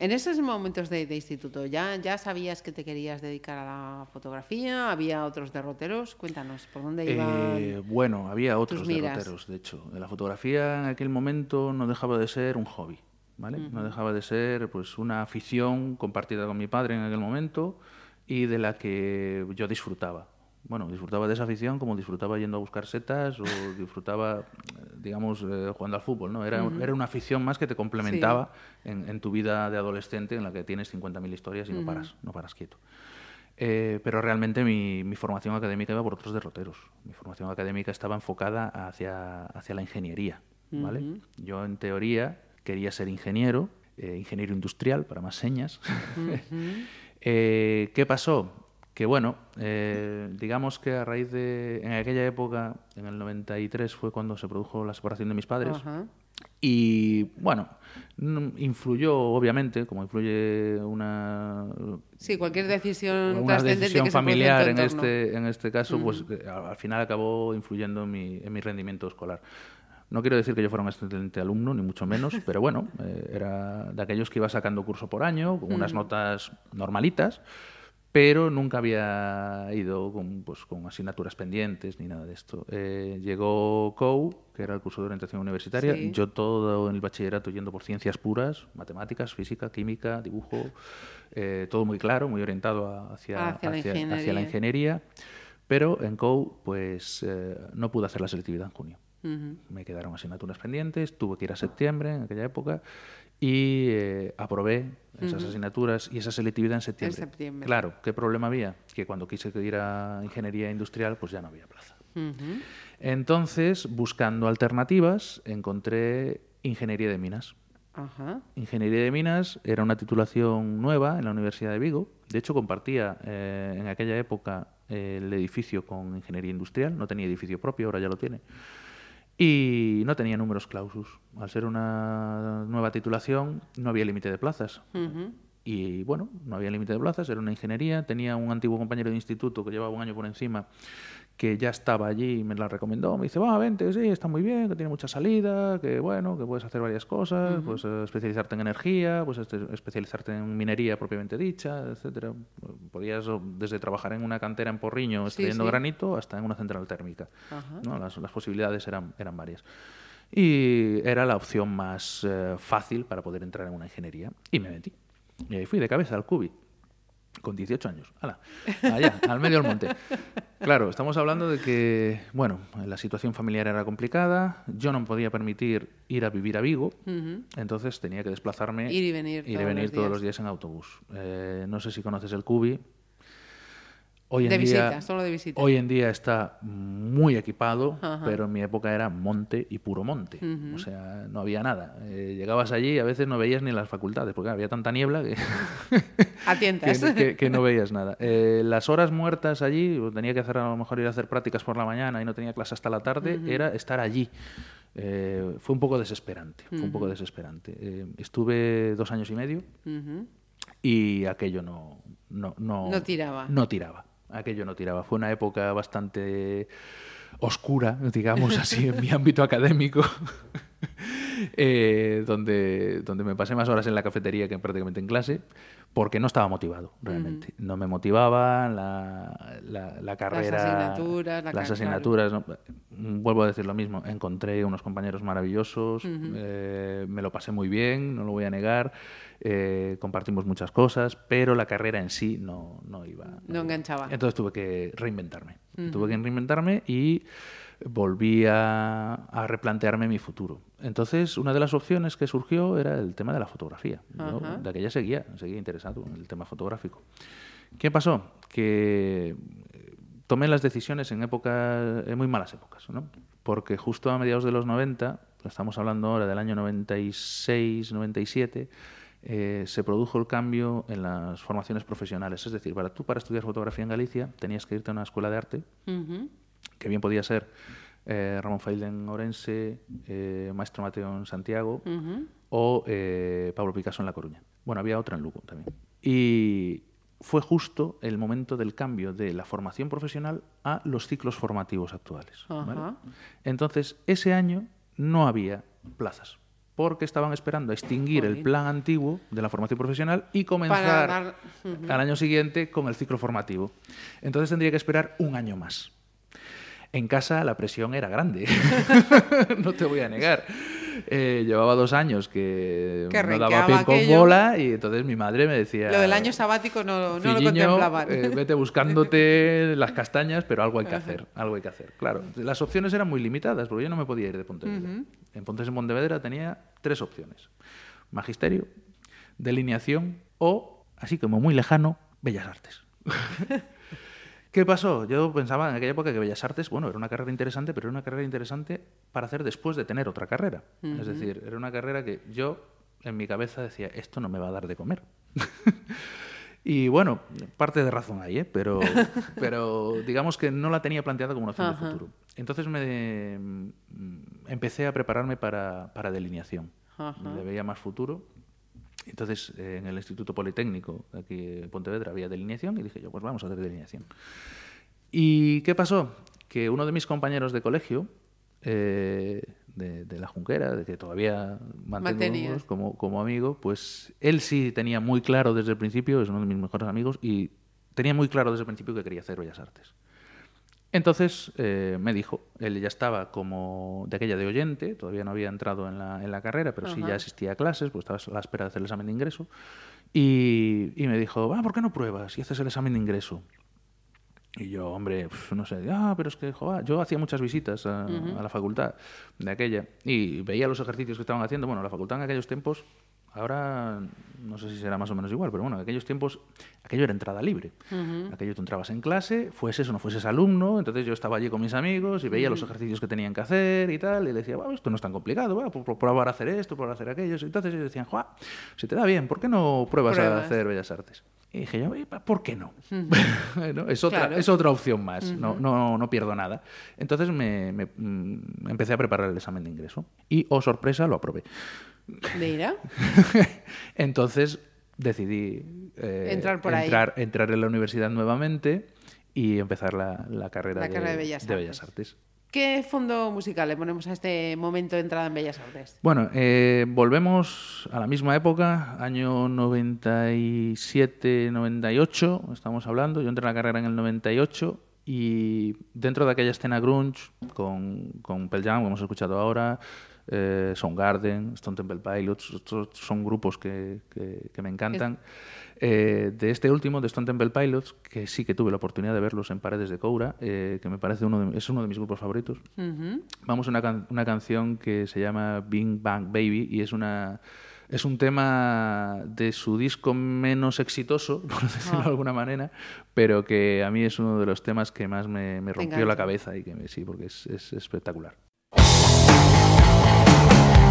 En esos momentos de, de instituto, ¿ya, ¿ya sabías que te querías dedicar a la fotografía? ¿Había otros derroteros? Cuéntanos, ¿por dónde iban? Eh, bueno, había otros derroteros, de hecho. La fotografía en aquel momento no dejaba de ser un hobby, ¿vale? No dejaba de ser pues una afición compartida con mi padre en aquel momento y de la que yo disfrutaba. Bueno, disfrutaba de esa afición como disfrutaba yendo a buscar setas o disfrutaba, eh, digamos, eh, jugando al fútbol, ¿no? Era, era una afición más que te complementaba en, en tu vida de adolescente en la que tienes 50.000 historias y no paras, no paras quieto. Eh, pero realmente mi, mi formación académica iba por otros derroteros. Mi formación académica estaba enfocada hacia, hacia la ingeniería. ¿vale? Yo, en teoría, quería ser ingeniero, eh, ingeniero industrial, para más señas. Eh, ¿Qué pasó? Que bueno, eh, digamos que a raíz de. En aquella época, en el 93, fue cuando se produjo la separación de mis padres. Ajá. Y bueno, mm, influyó, obviamente, como influye una, Sí, cualquier decisión una decisión que se en familiar en entorno. este, en este caso, pues eh, al al final acabó influyendo en mi, en mi rendimiento escolar. No quiero decir que yo fuera un excelente alumno, ni mucho menos, pero bueno, eh, era de aquellos que iba sacando curso por año, con unas notas normalitas, pero nunca había ido con, pues, con asignaturas pendientes ni nada de esto. Eh, llegó COU, que era el curso de orientación universitaria, Sí. yo todo en el bachillerato yendo por ciencias puras, matemáticas, física, química, dibujo, eh, todo muy claro, muy orientado a- hacia, Hacia la hacia- hacia la ingeniería. Pero en COU, pues eh, no pude hacer la selectividad en junio. Ujú. Me quedaron asignaturas pendientes, tuve que ir a septiembre en aquella época y eh, aprobé esas asignaturas y esa selectividad en septiembre. septiembre. Claro, ¿qué problema había? Que cuando quise ir a ingeniería industrial, pues ya no había plaza. Entonces, buscando alternativas, encontré ingeniería de minas. Ajá. Ingeniería de Minas era una titulación nueva en la Universidad de Vigo. De hecho, compartía eh, en aquella época eh, el edificio con Ingeniería Industrial. No tenía edificio propio, ahora ya lo tiene. Y no tenía números clausus. Al ser una nueva titulación, no había límite de plazas. Y bueno, no había límite de plazas, era una ingeniería. Tenía un antiguo compañero de instituto que llevaba un año por encima, que ya estaba allí y me la recomendó. Me dice, va, vente, sí, está muy bien, que tiene mucha salida, que bueno, que puedes hacer varias cosas, pues eh, especializarte en energía, pues este, especializarte en minería propiamente dicha, etcétera. Podías desde trabajar en una cantera en Porriño extrayendo sí. granito hasta en una central térmica. ¿no? Las, las posibilidades eran, eran varias. Y era la opción más eh, fácil para poder entrar en una ingeniería. Y me metí. Y ahí fui de cabeza al cubi. Con 18 años. ¡Hala! Allá, al medio del monte. Claro, estamos hablando de que, bueno, la situación familiar era complicada. Yo no me podía permitir ir a vivir a Vigo. Entonces tenía que desplazarme. Ir y venir ir y todos venir los todos días. los días en autobús. Eh, no sé si conoces el cubi. Hoy en De día, visita, solo de visita. Hoy en día está muy equipado, Ajá. pero en mi época era monte y puro monte. O sea, no había nada. Eh, llegabas allí y a veces no veías ni las facultades, porque había tanta niebla que, que, que- que no veías nada. Eh, las horas muertas allí, tenía que hacer a lo mejor ir a hacer prácticas por la mañana y no tenía clase hasta la tarde, era estar allí. Eh, fue un poco desesperante, fue un poco desesperante. Estuve dos años y medio y aquello no, no, no, No tiraba. No tiraba. Aquello no tiraba. Fue una época bastante oscura, digamos así, en mi ámbito académico, eh, donde, donde me pasé más horas en la cafetería que prácticamente en clase, porque no estaba motivado, realmente. No me motivaba la, la, la carrera. asignaturas, la las asignaturas. ¿no? Vuelvo a decir lo mismo. Encontré unos compañeros maravillosos, eh, me lo pasé muy bien, no lo voy a negar. Eh, compartimos muchas cosas, pero la carrera en sí no, no iba. No enganchaba. Entonces tuve que reinventarme. Tuve que reinventarme y volví a, a replantearme mi futuro. Entonces, una de las opciones que surgió era el tema de la fotografía. Yo Ajá. de aquella seguía, seguía interesado en el tema fotográfico. ¿Qué pasó? Que eh, tomé las decisiones en épocas, en muy malas épocas, ¿no? Porque justo a mediados de los 90, estamos hablando ahora del año 96, 97, eh, se produjo el cambio en las formaciones profesionales. Es decir, para tú para estudiar fotografía en Galicia tenías que irte a una escuela de arte, que bien podía ser eh, Ramón Failde en Orense, eh, Maestro Mateo en Santiago o Pablo Picasso en La Coruña. Bueno, había otra en Lugo también. Y fue justo el momento del cambio de la formación profesional a los ciclos formativos actuales. Entonces, ese año no había plazas. Porque estaban esperando a extinguir el plan antiguo de la formación profesional y comenzar dar- Ujú. al año siguiente con el ciclo formativo. Entonces tendría que esperar un año más. En casa la presión era grande, no te voy a negar. Eh, llevaba dos años que, Que no daba pie con bola y entonces mi madre me decía... Lo del año sabático no, no lo "Filliño, contemplaban. eh, vete buscándote las castañas, pero algo hay que hacer, algo hay que hacer. Claro, las opciones eran muy limitadas, porque yo no me podía ir de Pontevedra. En Pontes en Pontevedra tenía tres opciones. Magisterio, delineación o, así como muy lejano, Bellas Artes. ¿Qué pasó? Yo pensaba en aquella época que Bellas Artes, bueno, era una carrera interesante, pero era una carrera interesante para hacer después de tener otra carrera. Es decir, era una carrera que yo en mi cabeza decía, esto no me va a dar de comer. y bueno, parte de razón hay, ¿eh? pero, pero digamos que no la tenía planteada como una opción de futuro. Entonces me mm, empecé a prepararme para, para delineación. Ajá. Le veía más futuro. Entonces, eh, en el Instituto Politécnico, aquí en Pontevedra, había delineación y dije yo, pues vamos a hacer delineación. ¿Y qué pasó? Que uno de mis compañeros de colegio, eh, de, de la Junquera, de que todavía mantengo como, como amigo, pues él sí tenía muy claro desde el principio, es uno de mis mejores amigos, y tenía muy claro desde el principio que quería hacer Bellas Artes. Entonces eh, me dijo, él ya estaba como de aquella de oyente, todavía no había entrado en la, en la carrera, pero sí ya asistía a clases, pues estaba a la espera de hacer el examen de ingreso. Y, y me dijo, ah, ¿por qué no pruebas y haces el examen de ingreso? Y yo, hombre, pues, no sé, ah, pero es que, yo hacía muchas visitas a, a la facultad de aquella y veía los ejercicios que estaban haciendo. Bueno, la facultad en aquellos tiempos, ahora no sé si será más o menos igual, pero bueno, en aquellos tiempos aquello era entrada libre. Aquello tú entrabas en clase, fueses o no fueses alumno, entonces yo estaba allí con mis amigos y veía los ejercicios que tenían que hacer y tal, y decía, bueno, esto no es tan complicado, va, probar a hacer esto, probar a hacer aquello. Entonces ellos decían, Juan, si te da bien, ¿por qué no pruebas, a Pruebas. hacer Bellas Artes? Y dije yo, "Oye, ¿por qué no? ¿No? Es, otra, Claro. es otra opción más, no, no, no pierdo nada. Entonces me, me, mm, empecé a preparar el examen de ingreso y, oh sorpresa, lo aprobé. Mira, Entonces decidí eh, Entrar por ahí. entrar, entrar en la universidad nuevamente y empezar la, la carrera, La carrera de Bellas Artes. ¿qué fondo musical le ponemos a este momento de entrada en Bellas Artes? Bueno, eh, volvemos a la misma época, año 97-98, estamos hablando. Yo entré en la carrera en el 98 y dentro de aquella escena grunge con, con Pearl Jam, como hemos escuchado ahora, eh, Soundgarden, Stone Temple Pilots, estos son grupos que, que- que me encantan. Eh, de este último, de Stone Temple Pilots, que sí que tuve la oportunidad de verlos en Paredes de Coura, eh, que me parece uno de, es uno de mis grupos favoritos. Vamos a una, can- una canción que se llama Bing Bang Baby y es una es un tema de su disco menos exitoso, por decirlo de alguna manera, pero que a mí es uno de los temas que más me, me rompió la cabeza y que me, sí, porque es, es espectacular.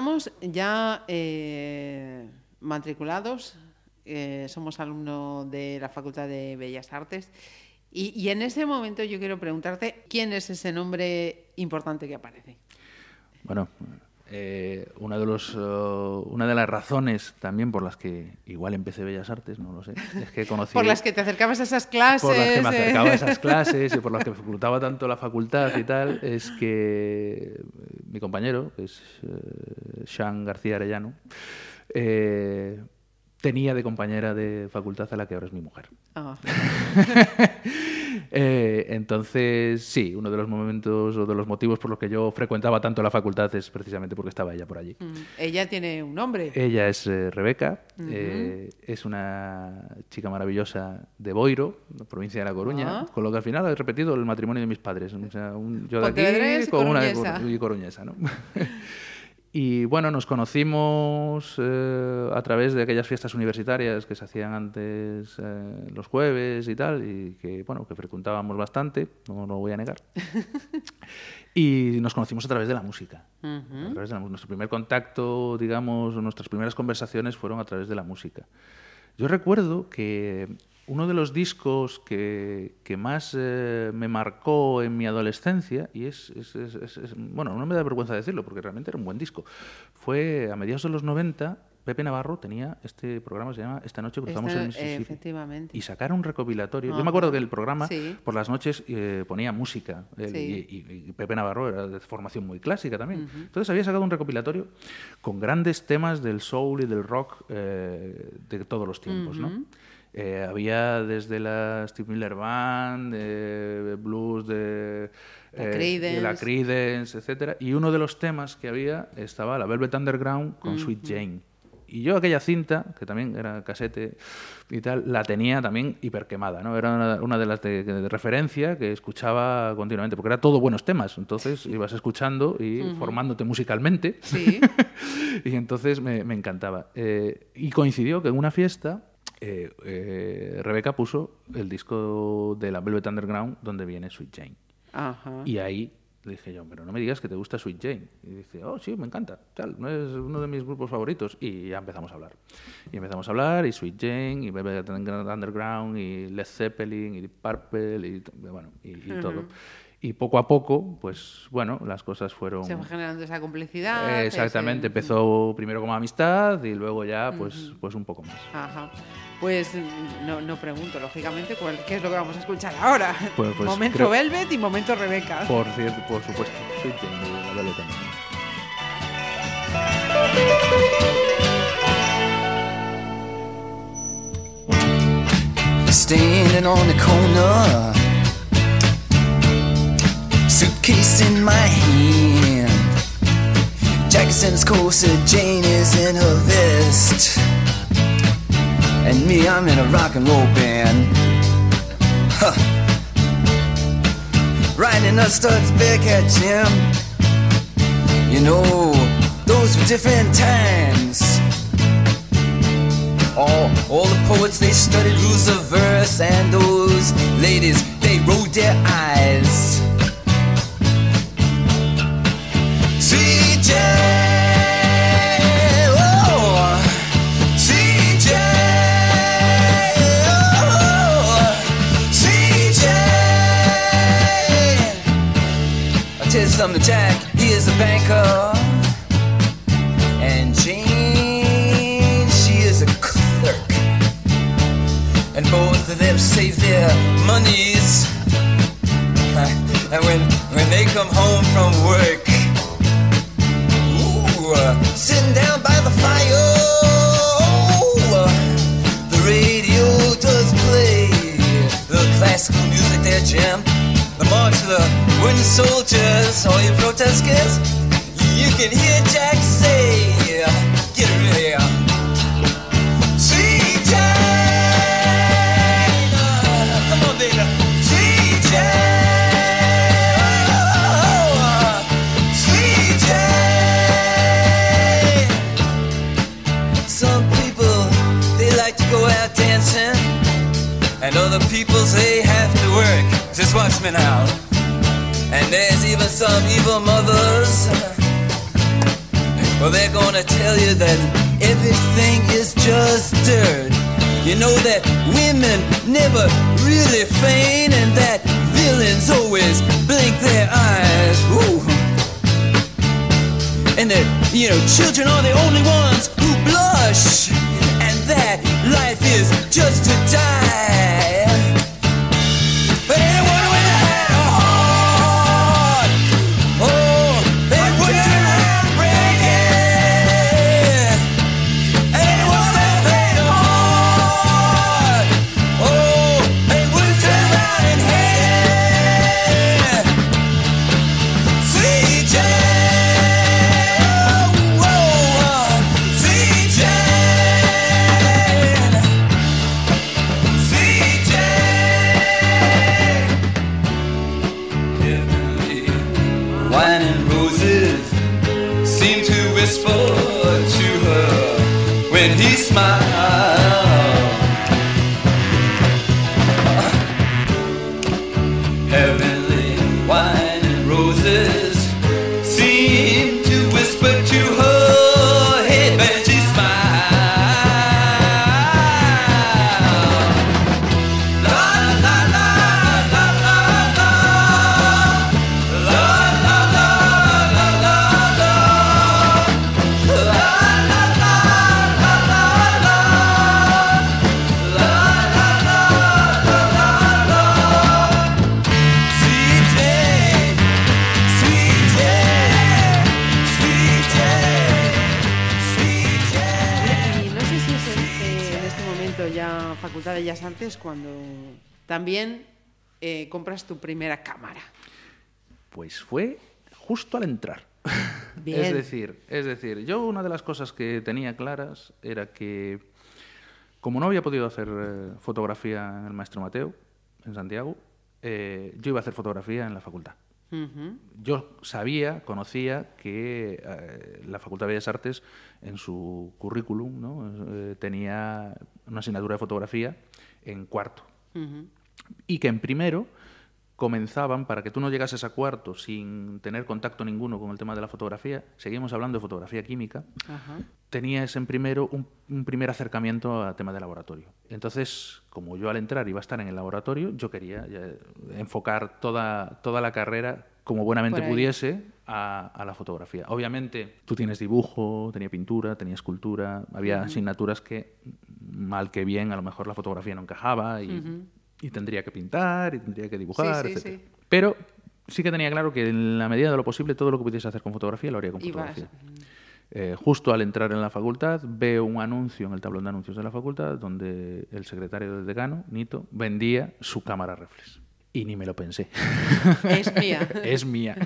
Estamos ya eh, matriculados, eh, somos alumno de la Facultad de Bellas Artes y, y en ese momento yo quiero preguntarte quién es ese nombre importante que aparece. Bueno, eh, una, de los, eh, una de las razones también por las que igual empecé Bellas Artes, no lo sé, es que conocí... Por las que te acercabas a esas clases. por las que me eh. acercaba a esas clases y por las que facultaba tanto la facultad y tal, es que mi compañero, que es eh, Sean García Arellano, eh, tenía de compañera de facultad a la que ahora es mi mujer. Ah, Eh, entonces, sí, uno de los momentos o de los motivos por los que yo frecuentaba tanto la facultad es precisamente porque estaba ella por allí. mm. Ella tiene un nombre. Ella es eh, Rebeca, eh, es una chica maravillosa de Boiro, provincia de La Coruña, Ah. con lo que al final he repetido el matrimonio de mis padres. O sea, un- yo de aquí con una de coruñesa. Coru- y coruñesa, ¿no? Y bueno, nos conocimos eh, a través de aquellas fiestas universitarias que se hacían antes eh, los jueves y tal, y que bueno, que frecuentábamos bastante, no lo voy a negar. Y nos conocimos a través de la música. A través de la nuestro primer contacto, digamos, nuestras primeras conversaciones fueron a través de la música. Yo recuerdo que uno de los discos que, que más eh, me marcó en mi adolescencia, y es, es- es- es- bueno, no me da vergüenza decirlo porque realmente era un buen disco, fue a mediados de los 90, Pepe Navarro tenía este programa se llama Esta noche cruzamos Esta- el Mississippi. efectivamente. Y sacaron un recopilatorio. Yo Ajá. me acuerdo que el programa Sí. por las noches eh, ponía música. él, Sí. y, y- y Pepe Navarro era de formación muy clásica también. Entonces había sacado un recopilatorio con grandes temas del soul y del rock eh, de todos los tiempos, ¿no? Eh, había desde la Steve Miller Band, de blues de, La eh, de la Creedence. Creedence, etcétera. Y uno de los temas que había estaba la Velvet Underground con Sweet Jane. Y yo aquella cinta, que también era casete y tal, la tenía también hiperquemada, ¿no? Era una, una de las de, de referencia que escuchaba continuamente, porque era todo buenos temas. Entonces ibas escuchando y formándote musicalmente. Sí. y entonces me, me encantaba. Eh, y coincidió que en una fiesta eh, eh, Rebeca puso el disco de la Velvet Underground donde viene Sweet Jane. Ajá. Y ahí le dije yo, pero no me digas que te gusta Sweet Jane. Y dice, oh, sí, me encanta, tal, no es uno de mis grupos favoritos. Y ya empezamos a hablar. Y empezamos a hablar, y Sweet Jane, y Velvet Underground, y Led Zeppelin, y Deep Purple, y, bueno, y, y todo. Y poco a poco, pues bueno, las cosas fueron... Se fue generando esa complicidad. Eh, exactamente, ese- empezó primero como amistad y luego ya, pues, pues un poco más. Ajá. Pues no, no pregunto, lógicamente, cuál- qué es lo que vamos a escuchar ahora. Pues- pues momento creo- Velvet y momento Rebeca. Por cierto, por supuesto, Jane de la Velvet. Standing on the corner, suitcase in my hand. Jackson's corset, Jane is in her vest. And me, I'm in a rock and roll band. Huh. Riding the studs back at Jim. You know, those were different times. All, all the poets they studied rules of verse, and those ladies they rolled their eyes. Something, Jack, he is a banker. And Jane, she is a clerk. And both of them save their monies. And when, when they come home from work, ooh, uh, sitting down by the fire, uh, the radio does play the classical music there, Jim. The march of the soldiers, all you protesters. You can hear Jack say, get Jane, uh, come on, baby. Sweet Jane, Sweet Some people, they like to go out dancing, and other people, they have to work. Just watch me now. And there's even some evil mothers Well, they're gonna tell you that everything is just dirt. You know that women never really feign and that villains always blink their eyes. Ooh. And that, you know, children are the only ones who blush. And that life is just to die. Bellas Artes cuando también eh, compras tu primera cámara. Pues fue justo al entrar. Bien. Es decir, es decir, yo una de las cosas que tenía claras era que como no había podido hacer eh, fotografía en el Maestro Mateo, en Santiago, eh, yo iba a hacer fotografía en la facultad. Yo sabía, conocía que eh, la Facultad de Bellas Artes en su currículum ¿no? Eh, tenía una asignatura de fotografía en cuarto y que en primero comenzaban, para que tú no llegases a cuarto sin tener contacto ninguno con el tema de la fotografía, seguimos hablando de fotografía química, Ajá. tenías en primero un, un primer acercamiento a tema de laboratorio. Entonces, como yo al entrar iba a estar en el laboratorio, yo quería ya enfocar toda, toda la carrera como buenamente pudiese a, a la fotografía. Obviamente, tú tienes dibujo, tenía pintura, tenía escultura, había asignaturas que, mal que bien, a lo mejor la fotografía no encajaba y, y tendría que pintar y tendría que dibujar, Sí, sí, etc. sí. Pero sí que tenía claro que en la medida de lo posible todo lo que pudiese hacer con fotografía lo haría con Y fotografía. Eh, justo al entrar en la facultad veo un anuncio en el tablón de anuncios de la facultad donde el secretario del decano, Nito, vendía su cámara reflex. Y ni me lo pensé. Es mía. es mía.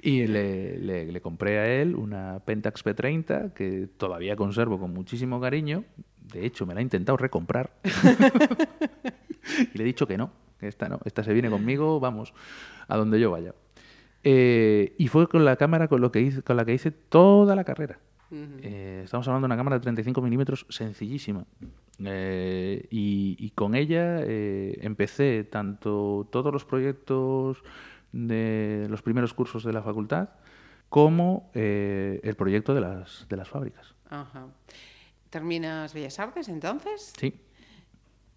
y le, le- le compré a él una Pentax P30 que todavía conservo con muchísimo cariño. De hecho, me la ha intentado recomprar. y le he dicho que no, que esta no, esta se viene conmigo, vamos, a donde yo vaya. Eh, y fue con la cámara con, lo que hice, con la que hice toda la carrera. Eh, estamos hablando de una cámara de 35 milímetros sencillísima. Eh, y, y con ella empecé tanto todos los proyectos de los primeros cursos de la facultad como el proyecto de las, de las fábricas. Ajá. ¿Terminas Bellas Artes entonces? Sí.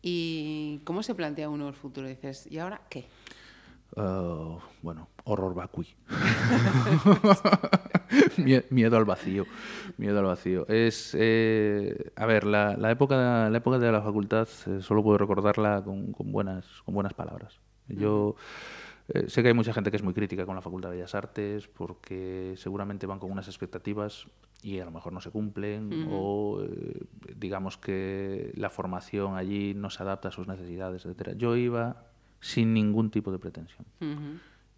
¿Y cómo se plantea uno el futuro? Dices, ¿y ahora qué? Ah, bueno, horror vacui. Mie- miedo al vacío. Miedo al vacío. Es, eh, a ver, la, la época, la época de la facultad eh, solo puedo recordarla con, con buenas, con buenas palabras. Yo eh, sé que hay mucha gente que es muy crítica con la Facultad de Bellas Artes porque seguramente van con unas expectativas y a lo mejor no se cumplen o eh, digamos que la formación allí no se adapta a sus necesidades, etcétera. Yo iba sin ningún tipo de pretensión.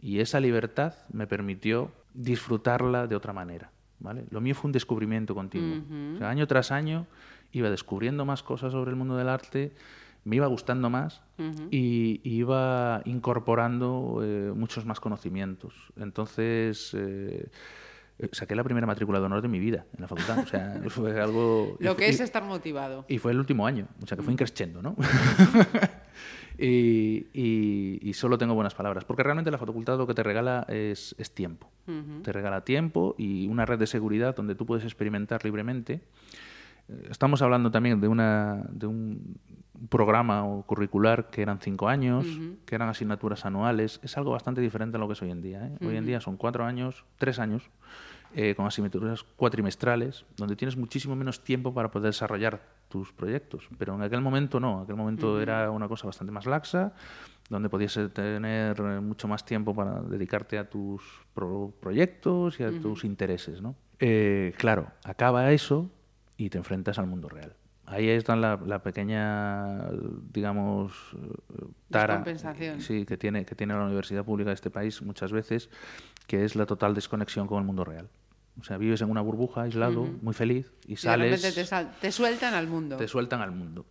Y esa libertad me permitió disfrutarla de otra manera. ¿vale? Lo mío fue un descubrimiento continuo. O sea, año tras año iba descubriendo más cosas sobre el mundo del arte, me iba gustando más y, y iba incorporando eh, muchos más conocimientos. Entonces, eh, eh, saqué la primera matrícula de honor de mi vida en la facultad. O sea, fue algo... Lo y- que es y- estar motivado. y fue el último año, o sea que fue increscendo, ¿no? y, y- y solo tengo buenas palabras, porque realmente la facultad lo que te regala es, es tiempo. Te regala tiempo y una red de seguridad donde tú puedes experimentar libremente. Estamos hablando también de, una, de un programa o curricular que eran cinco años, que eran asignaturas anuales. Es algo bastante diferente a lo que es hoy en día. ¿eh? Hoy en día son cuatro años, tres años, eh, con asignaturas cuatrimestrales, donde tienes muchísimo menos tiempo para poder desarrollar tus proyectos. Pero en aquel momento no, en aquel momento era una cosa bastante más laxa, donde podías eh, tener eh, mucho más tiempo para dedicarte a tus pro- proyectos y a tus intereses. ¿no? Eh, claro, acaba eso y te enfrentas al mundo real. Ahí está la, la pequeña, digamos, eh, tara sí, que, tiene, que tiene la universidad pública de este país muchas veces, que es la total desconexión con el mundo real. O sea, vives en una burbuja, aislado, muy feliz, y Y de sales repente te, sal- te sueltan al mundo. te sueltan al mundo.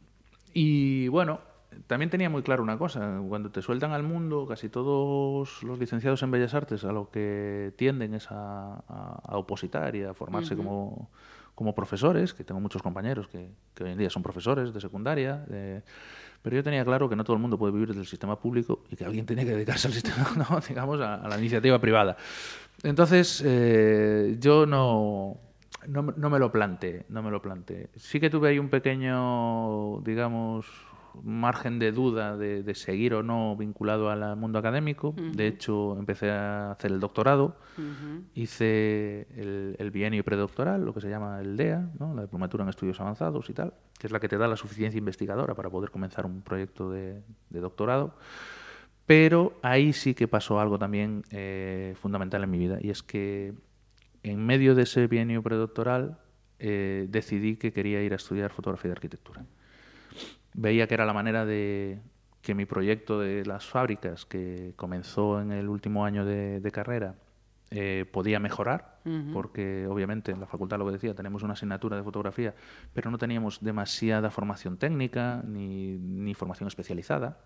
Y bueno, también tenía muy claro una cosa, cuando te sueltan al mundo, casi todos los licenciados en Bellas Artes a lo que tienden es a, a- a opositar y a formarse como, como profesores, que tengo muchos compañeros que, que hoy en día son profesores de secundaria, de- pero yo tenía claro que no todo el mundo puede vivir del sistema público y que alguien tenía que dedicarse al sistema, no, digamos, a, la iniciativa privada. Entonces, eh, yo no, no, no me lo planteé, no me lo planteé. Sí que tuve ahí un pequeño, digamos, margen de duda de, de seguir o no vinculado al mundo académico. De hecho, empecé a hacer el doctorado, hice el, el bienio predoctoral, lo que se llama el DEA, ¿no? la diplomatura en estudios avanzados y tal, que es la que te da la suficiencia investigadora para poder comenzar un proyecto de, de doctorado. Pero ahí sí que pasó algo también eh, fundamental en mi vida, y es que en medio de ese bienio predoctoral eh, decidí que quería ir a estudiar fotografía de arquitectura. Veía que era la manera de que mi proyecto de las fábricas, que comenzó en el último año de, de carrera, eh, podía mejorar, porque obviamente en la facultad, lo que decía, tenemos una asignatura de fotografía, pero no teníamos demasiada formación técnica ni, ni formación especializada.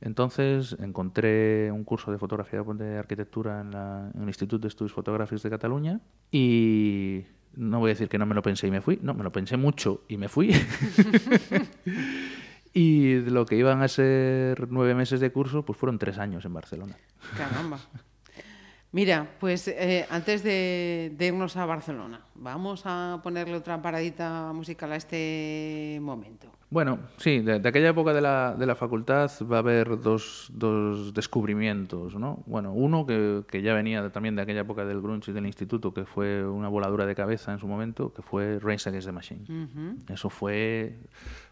Entonces encontré un curso de fotografía de arquitectura en, la- en el Instituto de Estudios Fotográficos de Cataluña y no voy a decir que no me lo pensé y me fui, no, me lo pensé mucho y me fui. y de lo que iban a ser nueve meses de curso, pues fueron tres años en Barcelona. Caramba. Mira, pues eh, antes de, de irnos a Barcelona, vamos a ponerle otra paradita musical a este momento. Bueno, sí, de, de aquella época de la, de la facultad va a haber dos, dos descubrimientos, ¿no? Bueno, uno que, que ya venía también de aquella época del grunge y del instituto, que fue una voladura de cabeza en su momento, que fue Rage Against the Machine. Eso fue,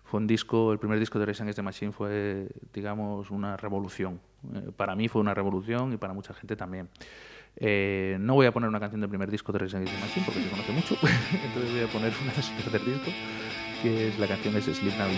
fue un disco, el primer disco de Rage Against the Machine fue, digamos, una revolución. Eh, para mí fue una revolución y para mucha gente también. Eh, no voy a poner una canción del primer disco de Rage Against the Machine porque se conoce mucho, entonces voy a poner una de su tercer disco, que es la canción es Sleep Now in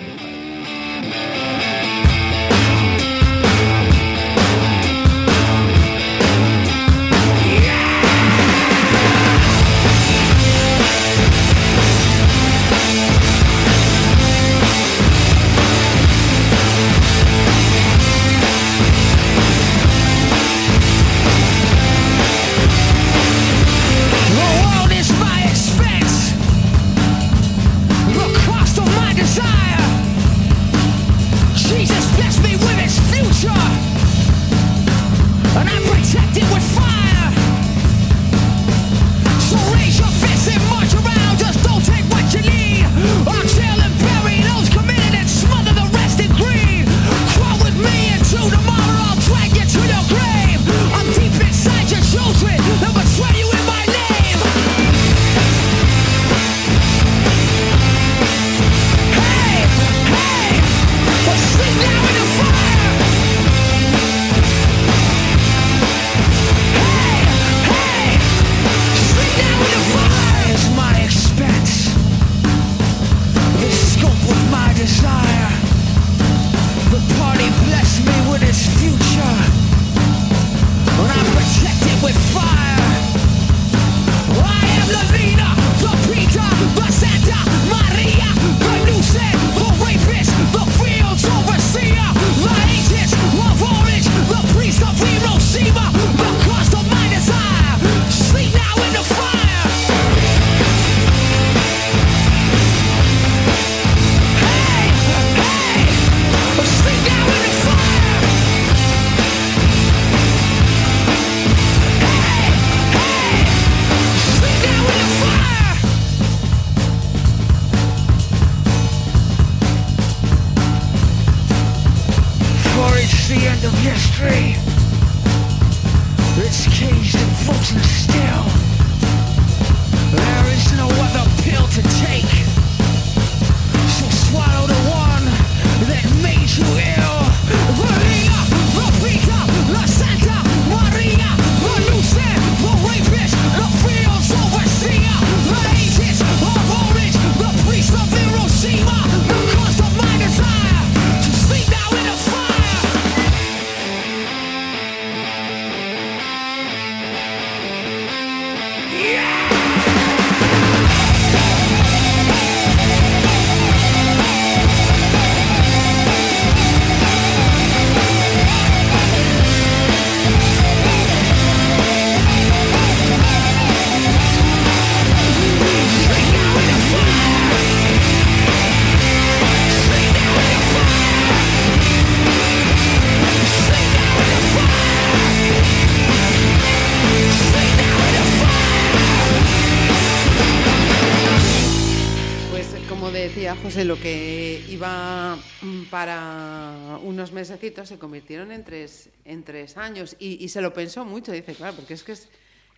años y, y se lo pensó mucho, dice, claro, porque es que es,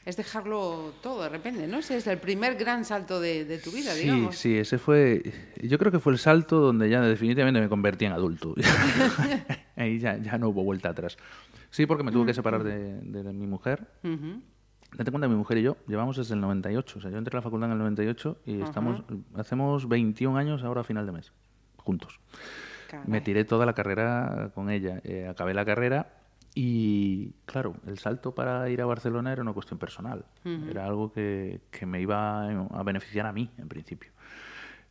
es dejarlo todo de repente, ¿no? Ese es el primer gran salto de, de tu vida, Sí, digamos. sí, ese fue. Yo creo que fue el salto donde ya definitivamente me convertí en adulto. Ahí ya, ya no hubo vuelta atrás. Sí, porque me tuve que separar de, de mi mujer. Ujú. Date cuenta, mi mujer y yo llevamos desde el 98. O sea, yo entré a la facultad en el 98 y estamos, hacemos 21 años ahora a final de mes, juntos. Caray. Me tiré toda la carrera con ella. Eh, acabé la carrera y, claro, el salto para ir a Barcelona era una cuestión personal. Era algo que, que me iba a beneficiar a mí, en principio.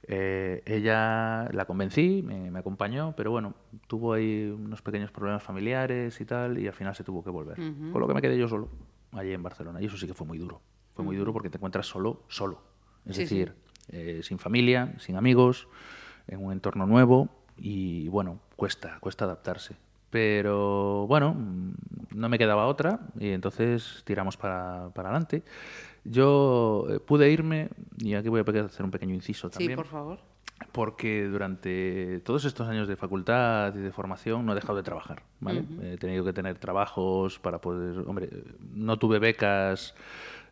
Eh, ella la convencí, me, me acompañó, pero bueno, tuvo ahí unos pequeños problemas familiares y tal, y al final se tuvo que volver. Con lo que me quedé yo solo, allí en Barcelona. Y eso sí que fue muy duro. Fue muy duro porque te encuentras solo, solo. Es Sí, sí. decir, eh, sin familia, sin amigos, en un entorno nuevo, y bueno, cuesta, cuesta adaptarse. Pero bueno, no me quedaba otra y entonces tiramos para, para adelante. Yo eh, pude irme, y aquí voy a hacer un pequeño inciso Sí, también, por favor. porque durante todos estos años de facultad y de formación no he dejado de trabajar, ¿vale? He tenido que tener trabajos para poder... Hombre, no tuve becas...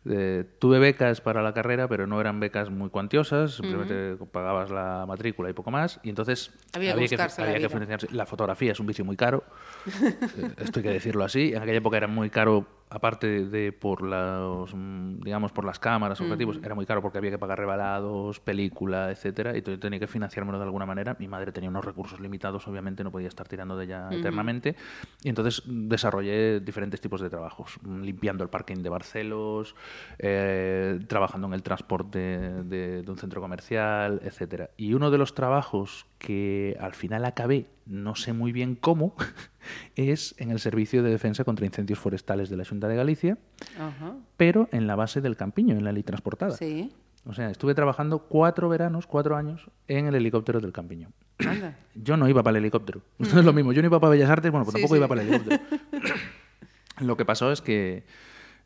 eh, tuve becas para la carrera, pero no eran becas muy cuantiosas, simplemente pagabas la matrícula y poco más, y entonces Había que la había que financiarse. La fotografía es un vicio muy caro, eh, esto hay que decirlo así. En aquella época era muy caro, aparte de por los, mm, digamos, por las cámaras, objetivos, era muy caro porque había que pagar revalados, película, etcétera, y yo tenía que financiármelo de alguna manera. Mi madre tenía unos recursos limitados, obviamente no podía estar tirando de ella eternamente, y entonces mm, desarrollé diferentes tipos de trabajos, mm, limpiando el parking de Barcelos, eh, trabajando en el transporte de, de un centro comercial, etcétera. Y uno de los trabajos que al final acabé, no sé muy bien cómo, es en el Servicio de Defensa contra Incendios Forestales de la Junta de Galicia, Ajá. pero en la base del Campiño, en la ley transportada. Sí. O sea, estuve trabajando cuatro veranos, cuatro años, en el helicóptero del Campiño. Anda. Yo no iba para el helicóptero. Esto es lo mismo. Yo no iba para Bellas Artes, bueno, pues Sí, tampoco sí. iba para el helicóptero. lo que pasó es que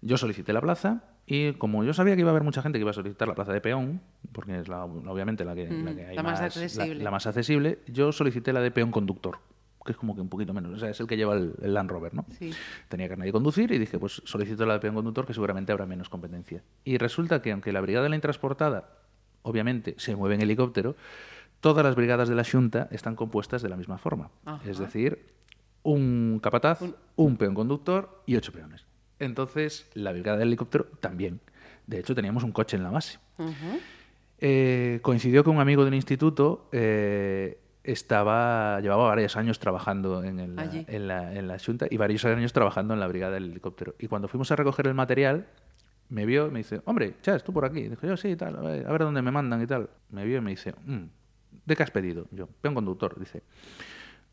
yo solicité la plaza y como yo sabía que iba a haber mucha gente que iba a solicitar la plaza de peón, porque es la, obviamente la que, la que hay la más accesible. la, más accesible, yo solicité la de peón conductor, que es como que un poquito menos. O sea, es el que lleva el, el Land Rover, ¿no? Sí. Tenía carnet de conducir y dije, pues solicito la de peón conductor, que seguramente habrá menos competencia. Y resulta que aunque la brigada de la intransportada, obviamente, se mueve en helicóptero, todas las brigadas de la Junta están compuestas de la misma forma. Ajá. Es decir, un capataz, un peón conductor y ocho peones. Entonces, la brigada del helicóptero también. De hecho, teníamos un coche en la base. Eh, coincidió que un amigo del instituto eh, estaba llevaba varios años trabajando en, el- Allí. en la, en la Junta y varios años trabajando en la brigada del helicóptero. Y cuando fuimos a recoger el material, me vio y me dice, hombre, Chas, tú por aquí. Dijo, yo sí, tal, a ver, a ver dónde me mandan y tal. Me vio y me dice, "Mm, ¿de qué has pedido? Yo, peón conductor, dice.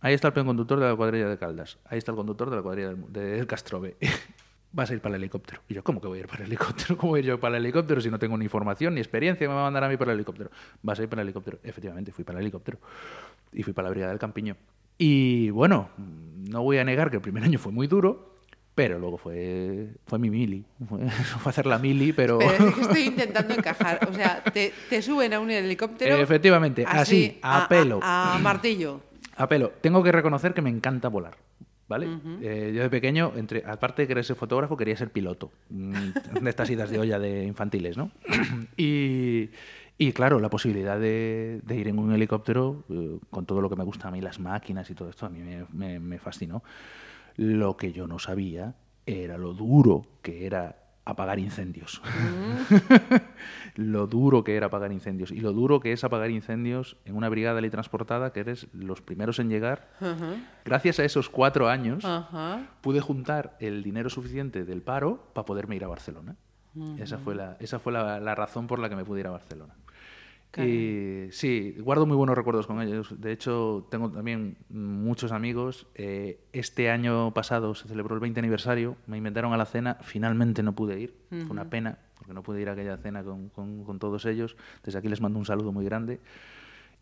Ahí está el peón conductor de la cuadrilla de Caldas. Ahí está el conductor de la cuadrilla del, del Castrobe. Vas a ir para el helicóptero. Y yo, ¿cómo que voy a ir para el helicóptero? ¿Cómo voy yo para el helicóptero si no tengo ni formación ni experiencia? me va a mandar a mí para el helicóptero? Vas a ir para el helicóptero. Efectivamente, fui para el helicóptero. Y fui para la Brigada del Campiño. Y bueno, no voy a negar que el primer año fue muy duro, pero luego fue, fue mi mili. Fue, fue hacer la mili, pero... Pero es que estoy intentando encajar. O sea, te, te suben a un helicóptero. Efectivamente, así, a pelo. A, martillo. A pelo. Tengo que reconocer que me encanta volar. ¿Vale? Eh, yo de pequeño, entre, aparte de querer ser fotógrafo, quería ser piloto. mm, De estas idas de olla de infantiles, ¿no? y, y claro, la posibilidad de, de ir en un helicóptero, eh, con todo lo que me gusta a mí, las máquinas y todo esto, a mí me, me- me fascinó. Lo que yo no sabía era lo duro que era apagar incendios. lo duro que era apagar incendios. Y lo duro que es apagar incendios en una brigada transportada que eres los primeros en llegar. Gracias a esos cuatro años pude juntar el dinero suficiente del paro para poderme ir a Barcelona. Esa fue, la, esa fue la, la razón por la que me pude ir a Barcelona. Y sí, guardo muy buenos recuerdos con ellos. De hecho, tengo también muchos amigos. Eh, este año pasado se celebró el 20 aniversario. Me inventaron a la cena. Finalmente no pude ir. Fue una pena porque no pude ir a aquella cena con, con- con todos ellos. Desde aquí les mando un saludo muy grande.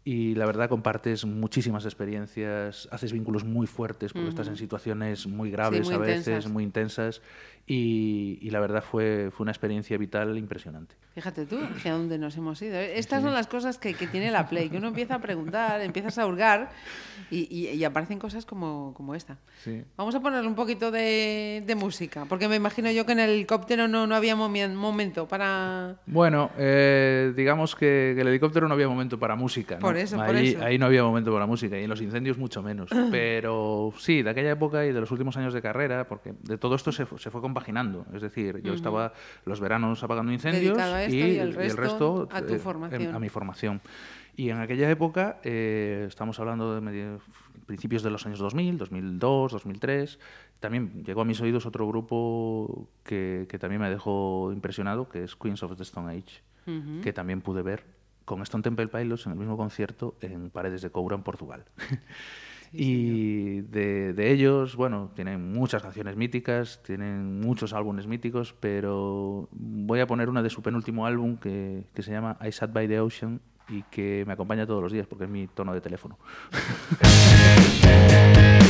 Y la verdad compartes muchísimas experiencias, haces vínculos muy fuertes porque estás en situaciones muy graves muy a veces, intensas. muy intensas. Y, y la verdad fue, fue una experiencia vital impresionante. Fíjate tú hacia dónde nos hemos ido. ¿eh? Estas son las cosas que, que tiene la Play, que uno empieza a preguntar, empiezas a hurgar y, y- y aparecen cosas como, como esta. Sí. Vamos a ponerle un poquito de, de música, porque me imagino yo que en el helicóptero no, no había momento para... Bueno, eh, digamos que, que el helicóptero no había momento para música. ¿no? Por eso, por ahí, eso. ahí no había momento para música y en los incendios mucho menos. Pero sí, de aquella época y de los últimos años de carrera, porque de todo esto se, fu- se fue compaginando. Es decir, yo estaba los veranos apagando incendios a y el resto a tu eh, formación. a mi formación. Y en aquella época, eh, estamos hablando de medio- principios de los años 2000, 2002, 2003, también llegó a mis oídos otro grupo que, que también me dejó impresionado, que es Queens of the Stone Age, que también pude ver con Stone Temple Pilots en el mismo concierto en Paredes de Coura, en Portugal. y de, de ellos, bueno, tienen muchas canciones míticas, tienen muchos álbumes míticos, pero voy a poner una de su penúltimo álbum que, que se llama I Sat by the Ocean y que me acompaña todos los días porque es mi tono de teléfono.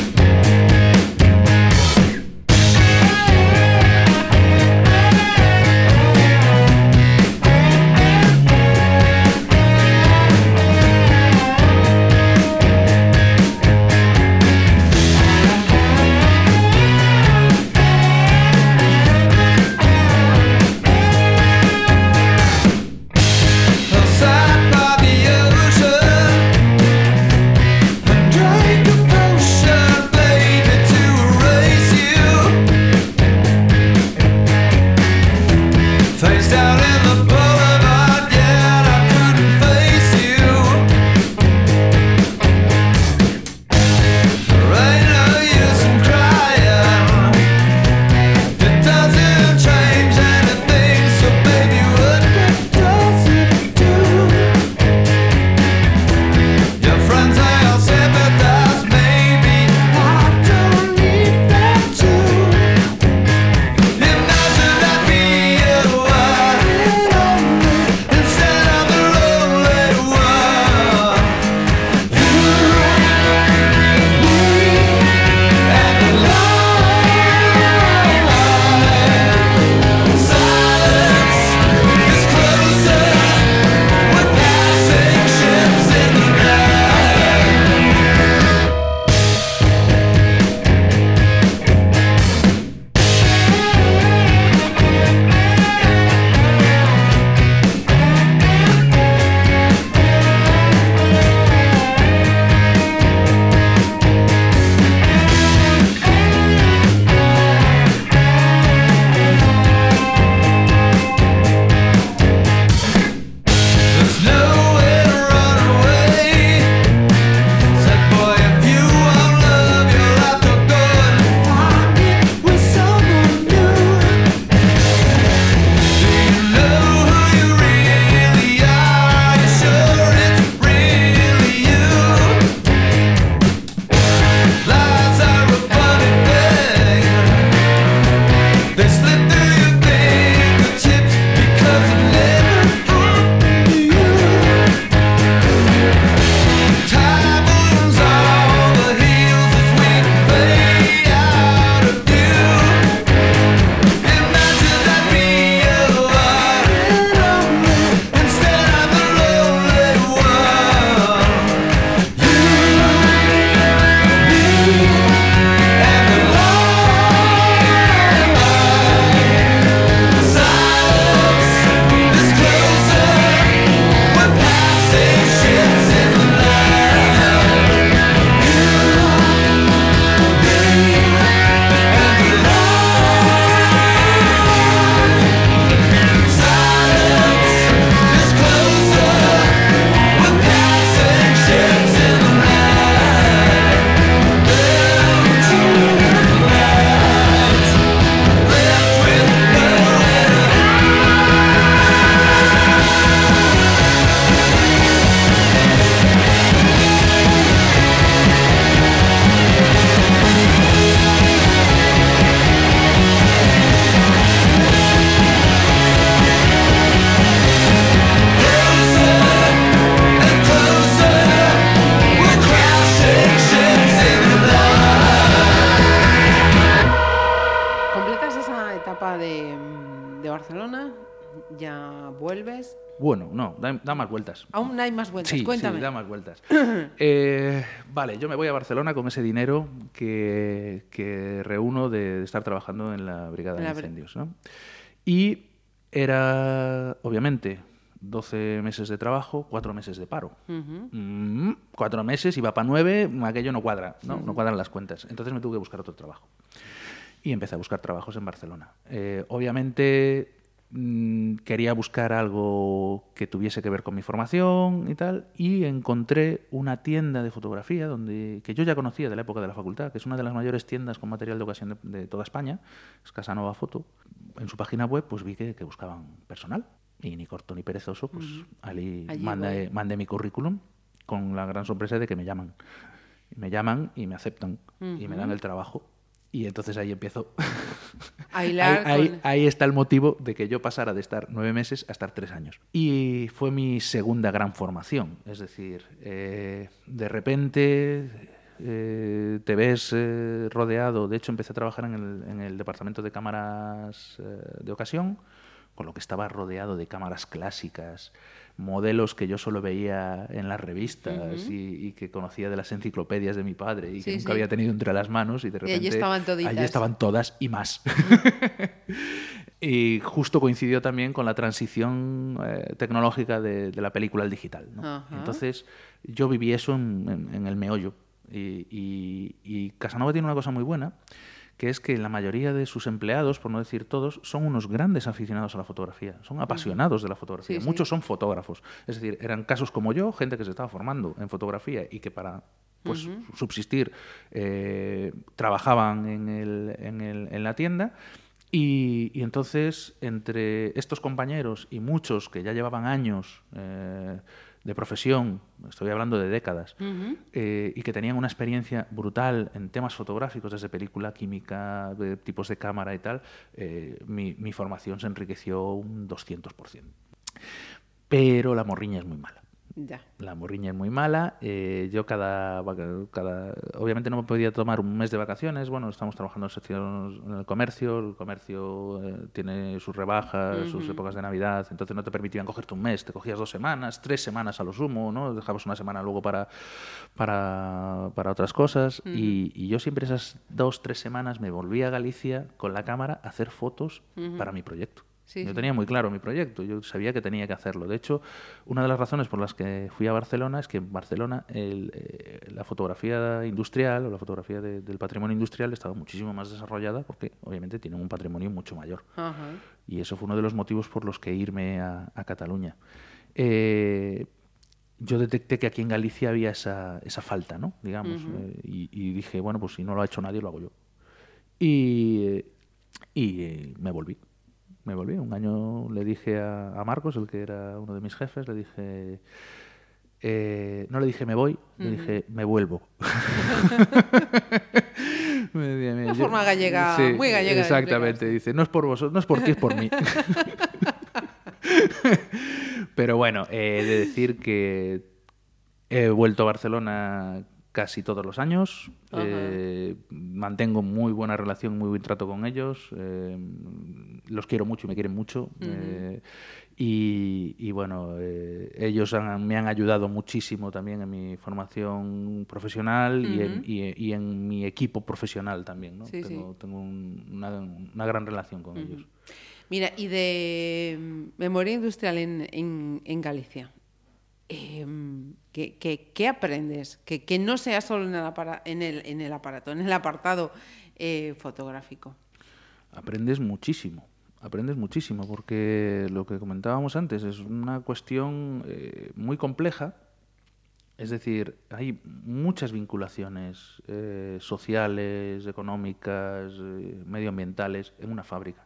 vueltas. Aún hay más vueltas, Sí, cuéntame. sí, da más vueltas. Eh, vale, yo me voy a Barcelona con ese dinero que, que reúno de, de estar trabajando en la Brigada de la bri- Incendios. ¿no? Y era, obviamente, 12 meses de trabajo, 4 meses de paro. Ujú. Mm, cuatro meses, iba para nueve, aquello no cuadra, ¿no? no cuadran las cuentas. Entonces me tuve que buscar otro trabajo. Y empecé a buscar trabajos en Barcelona. Eh, obviamente mm, quería buscar algo que tuviese que ver con mi formación y tal, y encontré una tienda de fotografía donde, que yo ya conocía de la época de la facultad, que es una de las mayores tiendas con material de ocasión de, de toda España, es Casanova Foto. En su página web pues vi que, que buscaban personal, y ni corto ni perezoso, pues allí Allí mandé, mandé mi currículum con la gran sorpresa de que me llaman. Me llaman y me aceptan y me dan el trabajo. Y entonces ahí empiezo. Ahí, está el motivo de que yo pasara de estar nueve meses a estar tres años. Y fue mi segunda gran formación. Es decir, eh, de repente eh, te ves eh, rodeado. De hecho, empecé a trabajar en el, en el departamento de cámaras de ocasión, con lo que estaba rodeado de cámaras clásicas, modelos que yo solo veía en las revistas y, y que conocía de las enciclopedias de mi padre y Sí, que nunca sí. había tenido entre las manos y de Y allí repente estaban toditas. allí estaban todas y más. y justo coincidió también con la transición eh, tecnológica de, de la película al digital. ¿no? Ajá. Entonces yo viví eso en, en- en el meollo. Y- y Casanova tiene una cosa muy buena, que es que la mayoría de sus empleados, por no decir todos, son unos grandes aficionados a la fotografía, son apasionados de la fotografía. Sí, sí. Muchos son fotógrafos. Es decir, eran casos como yo, gente que se estaba formando en fotografía y que para pues, subsistir eh, trabajaban en, el- en el- en la tienda. Y, y entonces, entre estos compañeros y muchos que ya llevaban años eh, de profesión, estoy hablando de décadas, eh, y que tenían una experiencia brutal en temas fotográficos, desde película, química, de tipos de cámara y tal, eh, mi, mi formación se enriqueció un 200%. Pero la morriña es muy mala. Ya. La morriña es muy mala. eh, yo cada, cada... Obviamente no me podía tomar un mes de vacaciones. Bueno, estamos trabajando en, el comercio. El comercio eh, tiene sus rebajas, sus épocas de Navidad. Entonces no te permitían cogerte un mes. Te cogías dos semanas, tres semanas a lo sumo. ¿no? Dejabas una semana luego para, para, para otras cosas. y, y yo siempre esas dos, tres semanas me volví a Galicia con la cámara a hacer fotos para mi proyecto. Sí, yo tenía muy claro mi proyecto, yo sabía que tenía que hacerlo. De hecho, una de las razones por las que fui a Barcelona es que en Barcelona el, eh, la fotografía industrial o la fotografía de- del patrimonio industrial estaba muchísimo más desarrollada porque obviamente tienen un patrimonio mucho mayor. Ajá. Y eso fue uno de los motivos por los que irme a, a Cataluña. Eh, yo detecté que aquí en Galicia había esa, esa falta, ¿no? Digamos. eh, y, y dije, bueno, pues si no lo ha hecho nadie, lo hago yo. Y, eh, y me volví. Me volví. Un año le dije a, a Marcos, el que era uno de mis jefes, le dije... eh, no le dije me voy, le dije me vuelvo. Me "Mira, Una yo- forma gallega, muy gallega Exactamente, dice, no es por vosotros, no es por ti, es por mí. Pero bueno, he de decir que he vuelto a Barcelona casi todos los años. Eh, mantengo muy buena relación, muy buen trato con ellos. eh, los quiero mucho y me quieren mucho. eh, y, y bueno, ellos han- me han ayudado muchísimo también en mi formación profesional y, en, y- y en mi equipo profesional también. ¿no? Sí, sí. tengo un- una, una gran relación con ellos. Mira, y de memoria industrial en, en- en Galicia, em, ¿qué, qué- qué aprendes? Que, que no sea solo en el, apara- en el, en el aparato, en el apartado eh, fotográfico. aprendes muchísimo. Aprendes muchísimo porque lo que comentábamos antes es una cuestión eh, muy compleja. Es decir, hay muchas vinculaciones eh, sociales, económicas, medioambientales en una fábrica.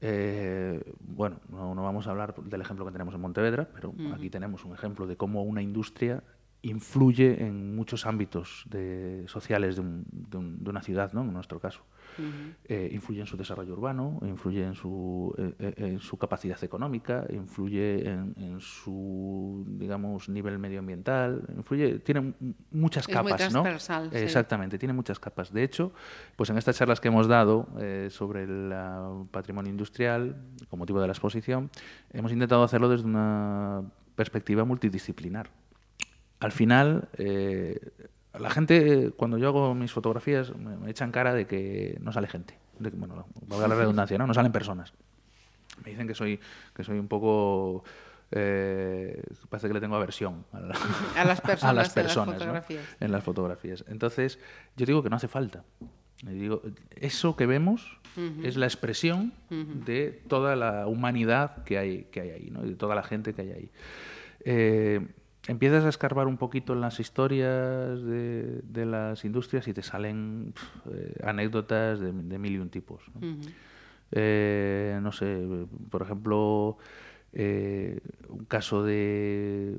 Eh, bueno, no, no vamos a hablar del ejemplo que tenemos en Montevedra, pero aquí tenemos un ejemplo de cómo una industria influye en muchos ámbitos de- sociales de, un- de un- de una ciudad, ¿no? en nuestro caso. Eh, influye en su desarrollo urbano, influye en su, eh, eh, en su capacidad económica, influye en, en su, digamos, nivel medioambiental, influye, tiene muchas Es muy capas, ¿no? transversal, sí. Exactamente, tiene muchas capas. De hecho, pues en estas charlas que hemos dado eh, sobre el ah, patrimonio industrial, con motivo de la exposición, hemos intentado hacerlo desde una perspectiva multidisciplinar. Al final, eh, la gente, cuando yo hago mis fotografías, me, me echan cara de que no sale gente. De que, bueno, valga la redundancia, ¿no? No salen personas. Me dicen que soy, que soy un poco... eh, parece que le tengo aversión a, la- A las personas a las en las personas, ¿no? fotografías. en las fotografías. Entonces, yo digo que no hace falta. Y digo, eso que vemos es la expresión de toda la humanidad que hay, que hay ahí, ¿no? y de toda la gente que hay ahí. Eh, empiezas a escarbar un poquito en las historias de, de las industrias y te salen eh, anécdotas de, de mil y un tipos. ¿no? Eh, no sé, por ejemplo, eh, un caso de,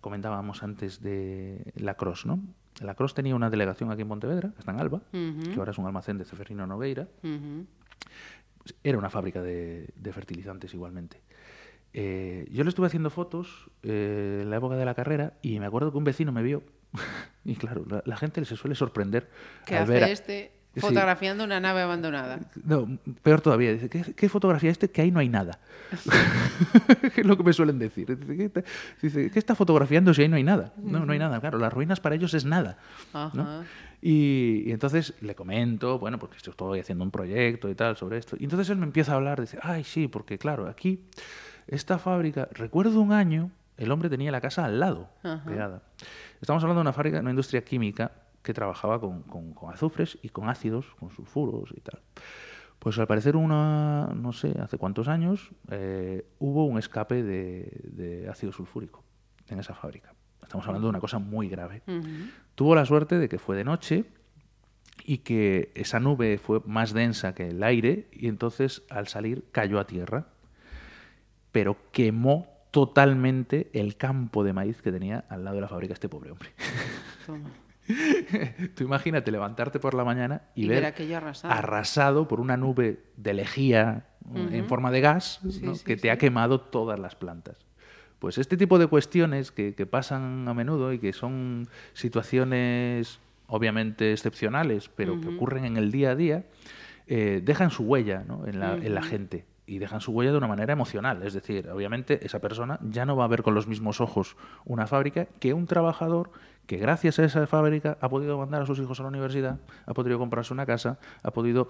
comentábamos antes de La Cross, ¿no? La Cross tenía una delegación aquí en Pontevedra, que está en Alba, que ahora es un almacén de Ceferino Nogueira, era una fábrica de, de fertilizantes igualmente. Eh, yo le estuve haciendo fotos eh, en la época de la carrera y me acuerdo que un vecino me vio. y claro, la, la gente se suele sorprender ¿Qué al hace ver a- este Sí. fotografiando una nave abandonada? No, peor todavía. Dice, ¿qué, qué fotografía este? Que ahí no hay nada. es lo que me suelen decir. Dice, ¿qué, está- dice, ¿qué está fotografiando si ahí no hay nada? No, no hay nada. Claro, las ruinas para ellos es nada. ¿no? Y, y entonces le comento, bueno, porque estoy haciendo un proyecto y tal sobre esto. Y entonces él me empieza a hablar, dice, ay, sí, porque claro, aquí, esta fábrica, recuerdo un año, el hombre tenía la casa al lado, pegada. Estamos hablando de una fábrica, una industria química que trabajaba con, con- con azufres y con ácidos, con sulfuros y tal. Pues al parecer una, no sé, hace cuántos años, eh, hubo un escape de, de ácido sulfúrico en esa fábrica. Estamos hablando de una cosa muy grave. Tuvo la suerte de que fue de noche y que esa nube fue más densa que el aire y entonces al salir cayó a tierra, pero quemó totalmente el campo de maíz que tenía al lado de la fábrica este pobre hombre. Toma. Tú imagínate levantarte por la mañana y, Y ver, arrasado. arrasado por una nube de lejía en forma de gas ¿no? sí, que te sí. ha quemado todas las plantas. Pues este tipo de cuestiones que, que pasan a menudo y que son situaciones obviamente excepcionales, pero que ocurren en el día a día, eh, dejan su huella ¿no? en, la, en la gente y dejan su huella de una manera emocional. Es decir, obviamente esa persona ya no va a ver con los mismos ojos una fábrica que un trabajador que gracias a esa fábrica ha podido mandar a sus hijos a la universidad, ha podido comprarse una casa, ha podido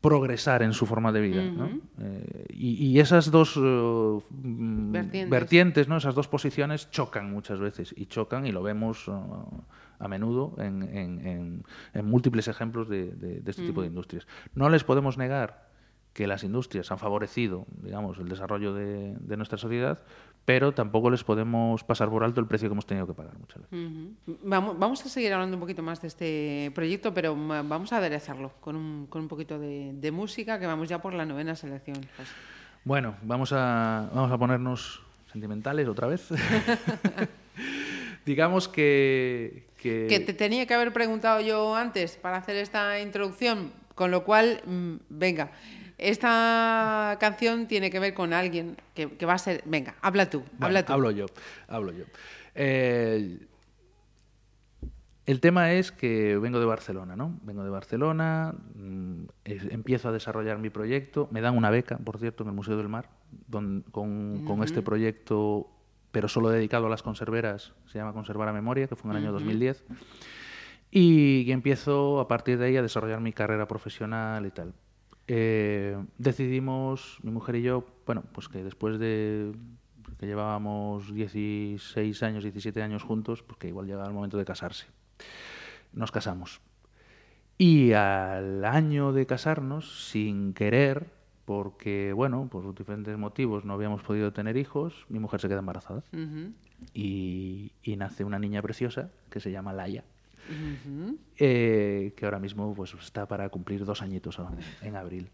progresar en su forma de vida. ¿no? Eh, y, y esas dos eh, mm, Vertientes. vertientes, ¿no? esas dos posiciones chocan muchas veces y chocan y lo vemos eh, a menudo en, en- en- en múltiples ejemplos de, de- de este tipo de industrias. No les podemos negar que las industrias han favorecido, digamos, el desarrollo de, de nuestra sociedad, pero tampoco les podemos pasar por alto el precio que hemos tenido que pagar muchas veces. Vamos, vamos a seguir hablando un poquito más de este proyecto, pero vamos a aderezarlo con un, con un poquito de, de música, que vamos ya por la novena selección. José. Bueno, vamos a, vamos a ponernos sentimentales otra vez. Digamos que... que- Que te tenía que haber preguntado yo antes para hacer esta introducción, con lo cual, mm, venga, esta canción tiene que ver con alguien que, que va a ser... Venga, habla tú, Bueno, habla tú. Hablo yo, hablo yo. Eh, el tema es que vengo de Barcelona, ¿no? Vengo de Barcelona, mm, empiezo a desarrollar mi proyecto, me dan una beca, por cierto, en el Museo del Mar, don- con, con este proyecto, pero solo dedicado a las conserveras, se llama Conservar a Memoria, que fue en el año 2010. Y, y empiezo a partir de ahí a desarrollar mi carrera profesional y tal. Eh, decidimos, mi mujer y yo, bueno, pues que después de que llevábamos 16 años, 17 años juntos, pues que igual llegaba el momento de casarse. Nos casamos. Y al año de casarnos, sin querer, porque, bueno, por diferentes motivos no habíamos podido tener hijos, mi mujer se queda embarazada. Y, y nace una niña preciosa que se llama Laia, eh, que ahora mismo pues, está para cumplir dos añitos en abril.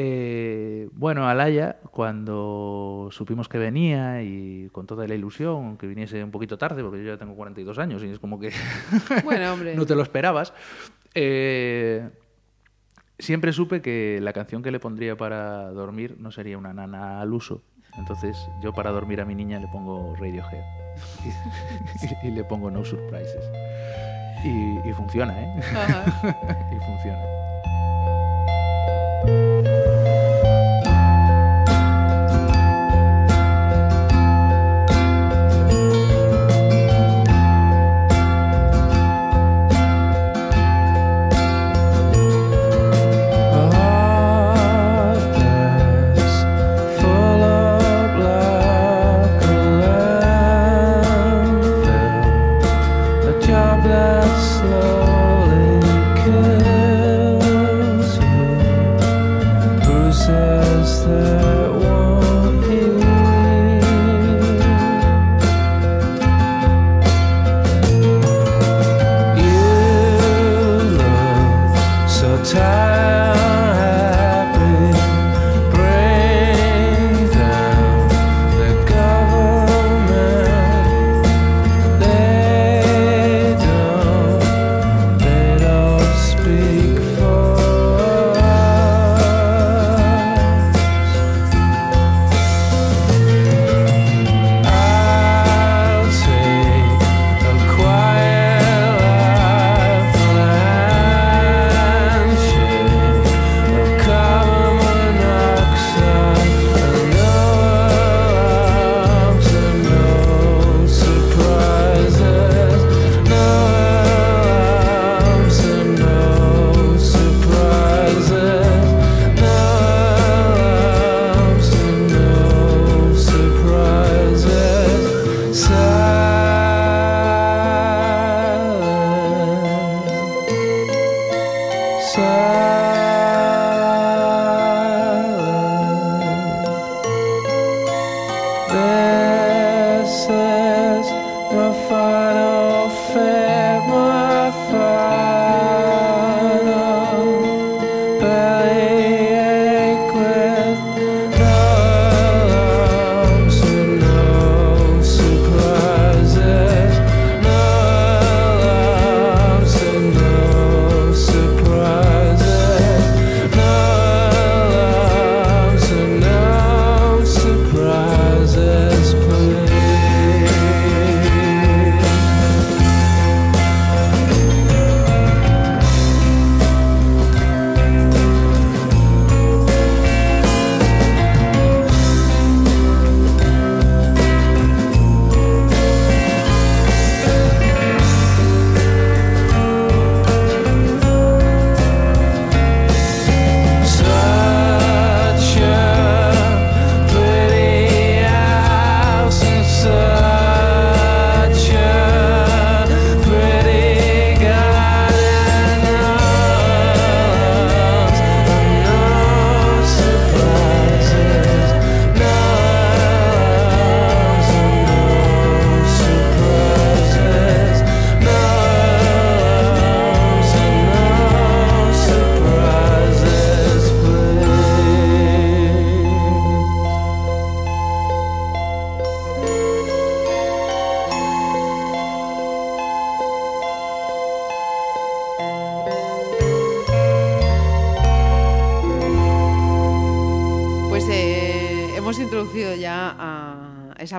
Eh, bueno, Alaya, cuando supimos que venía y con toda la ilusión, que viniese un poquito tarde, porque yo ya tengo 42 años y es como que Bueno, hombre. no te lo esperabas, eh, siempre supe que la canción que le pondría para dormir no sería una nana al uso. Entonces yo para dormir a mi niña le pongo Radiohead y, y le pongo No Surprises. Y, y funciona, ¿eh? Ajá. y funciona.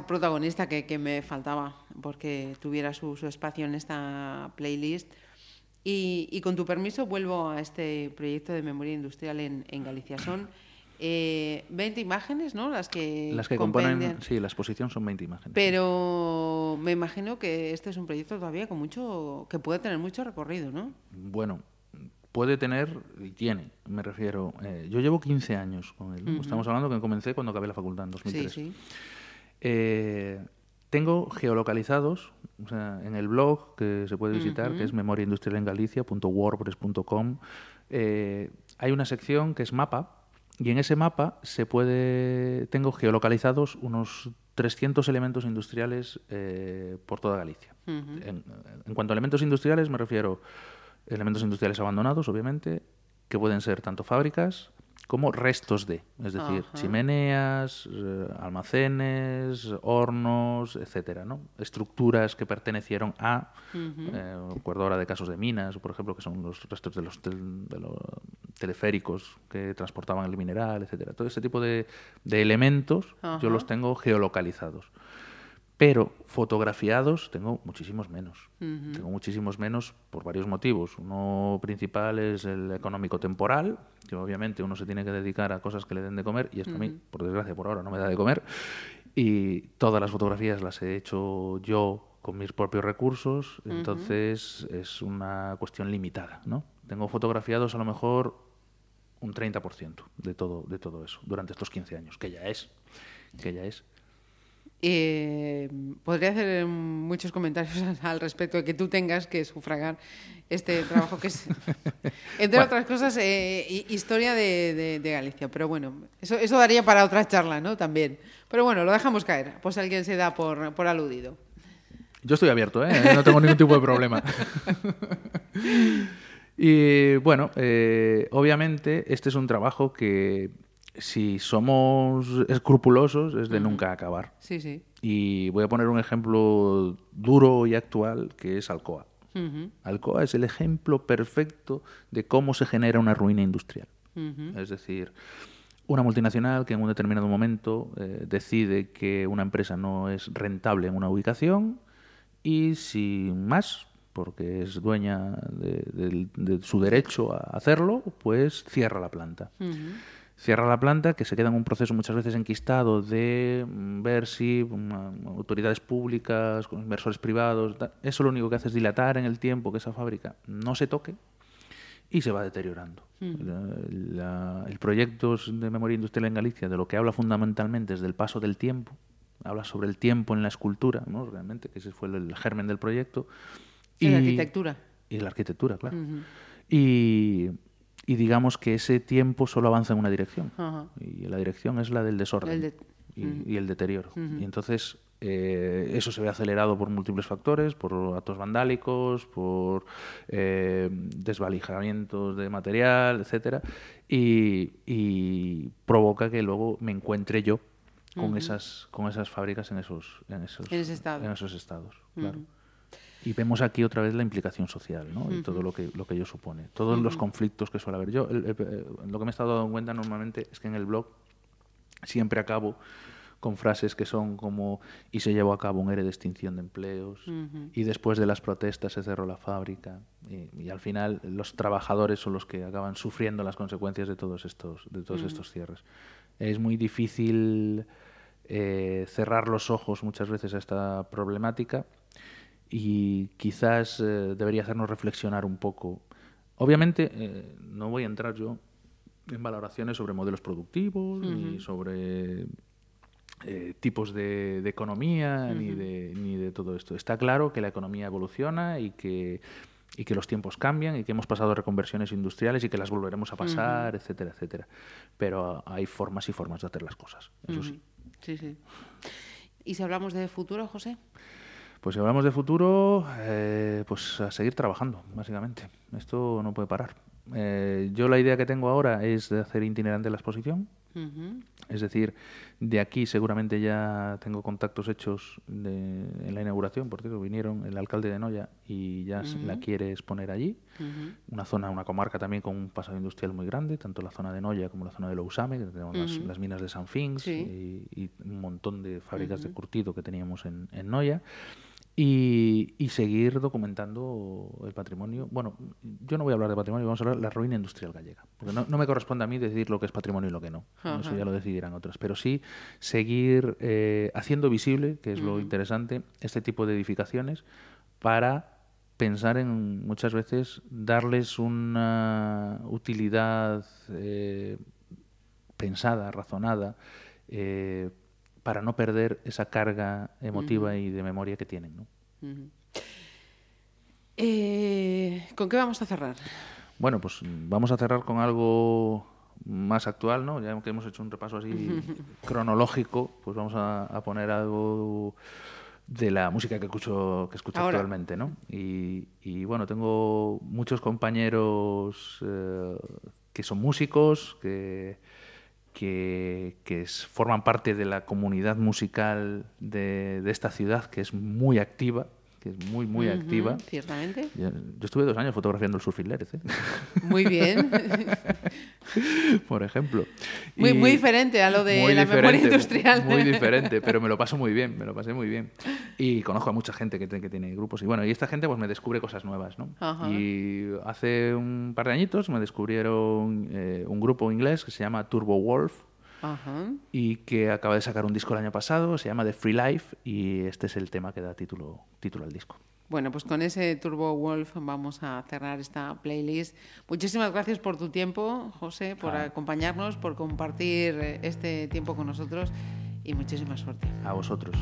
Protagonista que, que me faltaba, porque tuviera su, su espacio en esta playlist. Y, y con tu permiso vuelvo a este proyecto de memoria industrial en, en Galicia. Son eh, 20 imágenes, ¿no? Las que, Las que compendian. componen, sí, la exposición son 20 imágenes. Pero me imagino que este es un proyecto todavía con mucho, que puede tener mucho recorrido, ¿no? Bueno, puede tener y tiene, me refiero. eh, yo llevo 15 años con él. Estamos hablando que comencé cuando acabé la facultad en 2003. Sí, sí. Eh, tengo geolocalizados o sea, en el blog que se puede visitar, que es memoriaindustrialengalicia.wordpress.com. Eh, hay una sección que es mapa y en ese mapa se puede tengo geolocalizados unos 300 elementos industriales eh, por toda Galicia. en, en cuanto a elementos industriales me refiero elementos industriales abandonados, obviamente, que pueden ser tanto fábricas como restos de, es decir, Ajá. chimeneas, eh, almacenes, hornos, etcétera, ¿no? Estructuras que pertenecieron a, eh, recuerdo ahora de casos de minas, por ejemplo, que son los restos de los, tel- de los teleféricos que transportaban el mineral, etcétera. Todo ese tipo de, de elementos Ajá. yo los tengo geolocalizados. Pero fotografiados tengo muchísimos menos. Tengo muchísimos menos por varios motivos. Uno principal es el económico temporal, que obviamente uno se tiene que dedicar a cosas que le den de comer, y esto a mí, por desgracia, por ahora no me da de comer. Y todas las fotografías las he hecho yo con mis propios recursos, entonces es una cuestión limitada. ¿no? Tengo fotografiados a lo mejor un 30% de todo, de todo eso durante estos 15 años, que ya es. Que ya es. Eh, podría hacer muchos comentarios al respecto de que tú tengas que sufragar este trabajo que es, entre Bueno. otras cosas, eh, hi- historia de, de- de Galicia. Pero bueno, eso, eso daría para otra charla, ¿no? También. Pero bueno, lo dejamos caer, pues alguien se da por, por aludido. Yo estoy abierto, ¿eh? no tengo ningún tipo de problema. y bueno, eh, obviamente este es un trabajo que si somos escrupulosos es de nunca acabar. Sí, sí. Y voy a poner un ejemplo duro y actual que es Alcoa. Alcoa es el ejemplo perfecto de cómo se genera una ruina industrial. Es decir, una multinacional que en un determinado momento eh, decide que una empresa no es rentable en una ubicación y sin más, porque es dueña de su derecho a hacerlo, pues cierra la planta. Cierra la planta, que se queda en un proceso muchas veces enquistado de mm, ver si mm, autoridades públicas, con inversores privados, eso lo único que hace es dilatar en el tiempo que esa fábrica no se toque y se va deteriorando. La- la- el proyecto de memoria industrial en Galicia, de lo que habla fundamentalmente es del paso del tiempo, habla sobre el tiempo en la escultura, ¿no? realmente, que ese fue el germen del proyecto. En la arquitectura. Y la arquitectura, claro. y, y digamos que ese tiempo solo avanza en una dirección. Ajá. Y la dirección es la del desorden El de- y, y el deterioro. Y entonces eh, eso se ve acelerado por múltiples factores, por actos vandálicos, por eh, desvalijamientos de material, etcétera, y, y provoca que luego me encuentre yo con esas con esas fábricas en esos en esos En estado. en esos estados, claro. Y vemos aquí otra vez la implicación social, ¿no? Y todo lo que, lo que ello supone. Todos los conflictos que suele haber. Yo, el- el- lo que me he estado dando cuenta normalmente es que en el blog siempre acabo con frases que son como y se llevó a cabo un ERE de extinción de empleos y después de las protestas se cerró la fábrica y, y al final los trabajadores son los que acaban sufriendo las consecuencias de todos estos de todos estos cierres es muy difícil eh, cerrar los ojos muchas veces a esta problemática y quizás eh, debería hacernos reflexionar un poco. Obviamente, eh, no voy a entrar yo en valoraciones sobre modelos productivos, ni sobre eh, tipos de, de economía, ni, de, ni de todo esto. Está claro que la economía evoluciona y que, y que los tiempos cambian y que hemos pasado reconversiones industriales y que las volveremos a pasar, etcétera, etcétera. Pero hay formas y formas de hacer las cosas, eso sí. Sí, sí. ¿Y si hablamos de futuro, José? Pues si hablamos de futuro, eh, pues a seguir trabajando, básicamente. Esto no puede parar. Eh, yo la idea que tengo ahora es de hacer itinerante la exposición. Es decir, de aquí seguramente ya tengo contactos hechos de- en la inauguración, por cierto, vinieron el alcalde de Noya y ya la quiere exponer allí. Una zona, una comarca también con un pasado industrial muy grande, tanto la zona de Noya como la zona de Lousame, que tenemos las, las minas de San Fins Sí. y, y un montón de fábricas de curtido que teníamos en, en Noya. Y, y seguir documentando el patrimonio. Bueno, yo no voy a hablar de patrimonio, vamos a hablar de la ruina industrial gallega. Porque no, no me corresponde a mí decir lo que es patrimonio y lo que no. Eso ya lo decidirán otros. Pero sí seguir eh, haciendo visible, que es lo interesante, este tipo de edificaciones para pensar en muchas veces darles una utilidad eh, pensada, razonada, eh, para no perder esa carga emotiva y de memoria que tienen. ¿no? Eh, ¿Con qué vamos a cerrar? Bueno, pues vamos a cerrar con algo más actual, ¿no? Ya que hemos hecho un repaso así cronológico, pues vamos a, a poner algo de la música que escucho, que escucho Ahora. actualmente, ¿no? Y, y, bueno, tengo muchos compañeros eh, que son músicos, que, que, que es- forman parte de la comunidad musical de, de esta ciudad, que es muy activa, que es muy, muy activa. Ciertamente. Yo, yo estuve dos años fotografiando el Surfing Lérez, ¿eh? Muy bien. por ejemplo. Muy- Y- muy diferente a lo de la memoria industrial. Muy diferente, pero me lo paso muy bien, me lo pasé muy bien. Y conozco a mucha gente que, que tiene grupos. Y bueno, y esta gente pues me descubre cosas nuevas, ¿no? Ajá. Y hace un par de añitos me descubrieron eh, un grupo inglés que se llama Turbo Wolf Ajá. y que acaba de sacar un disco el año pasado, se llama The Free Life y este es el tema que da título, título al disco. Bueno, pues con ese Turbo Wolf vamos a cerrar esta playlist. Muchísimas gracias por tu tiempo, José, por Ah. acompañarnos, por compartir eh, este tiempo con nosotros y muchísima suerte. A vosotros.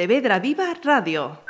Pontevedra Viva Radio.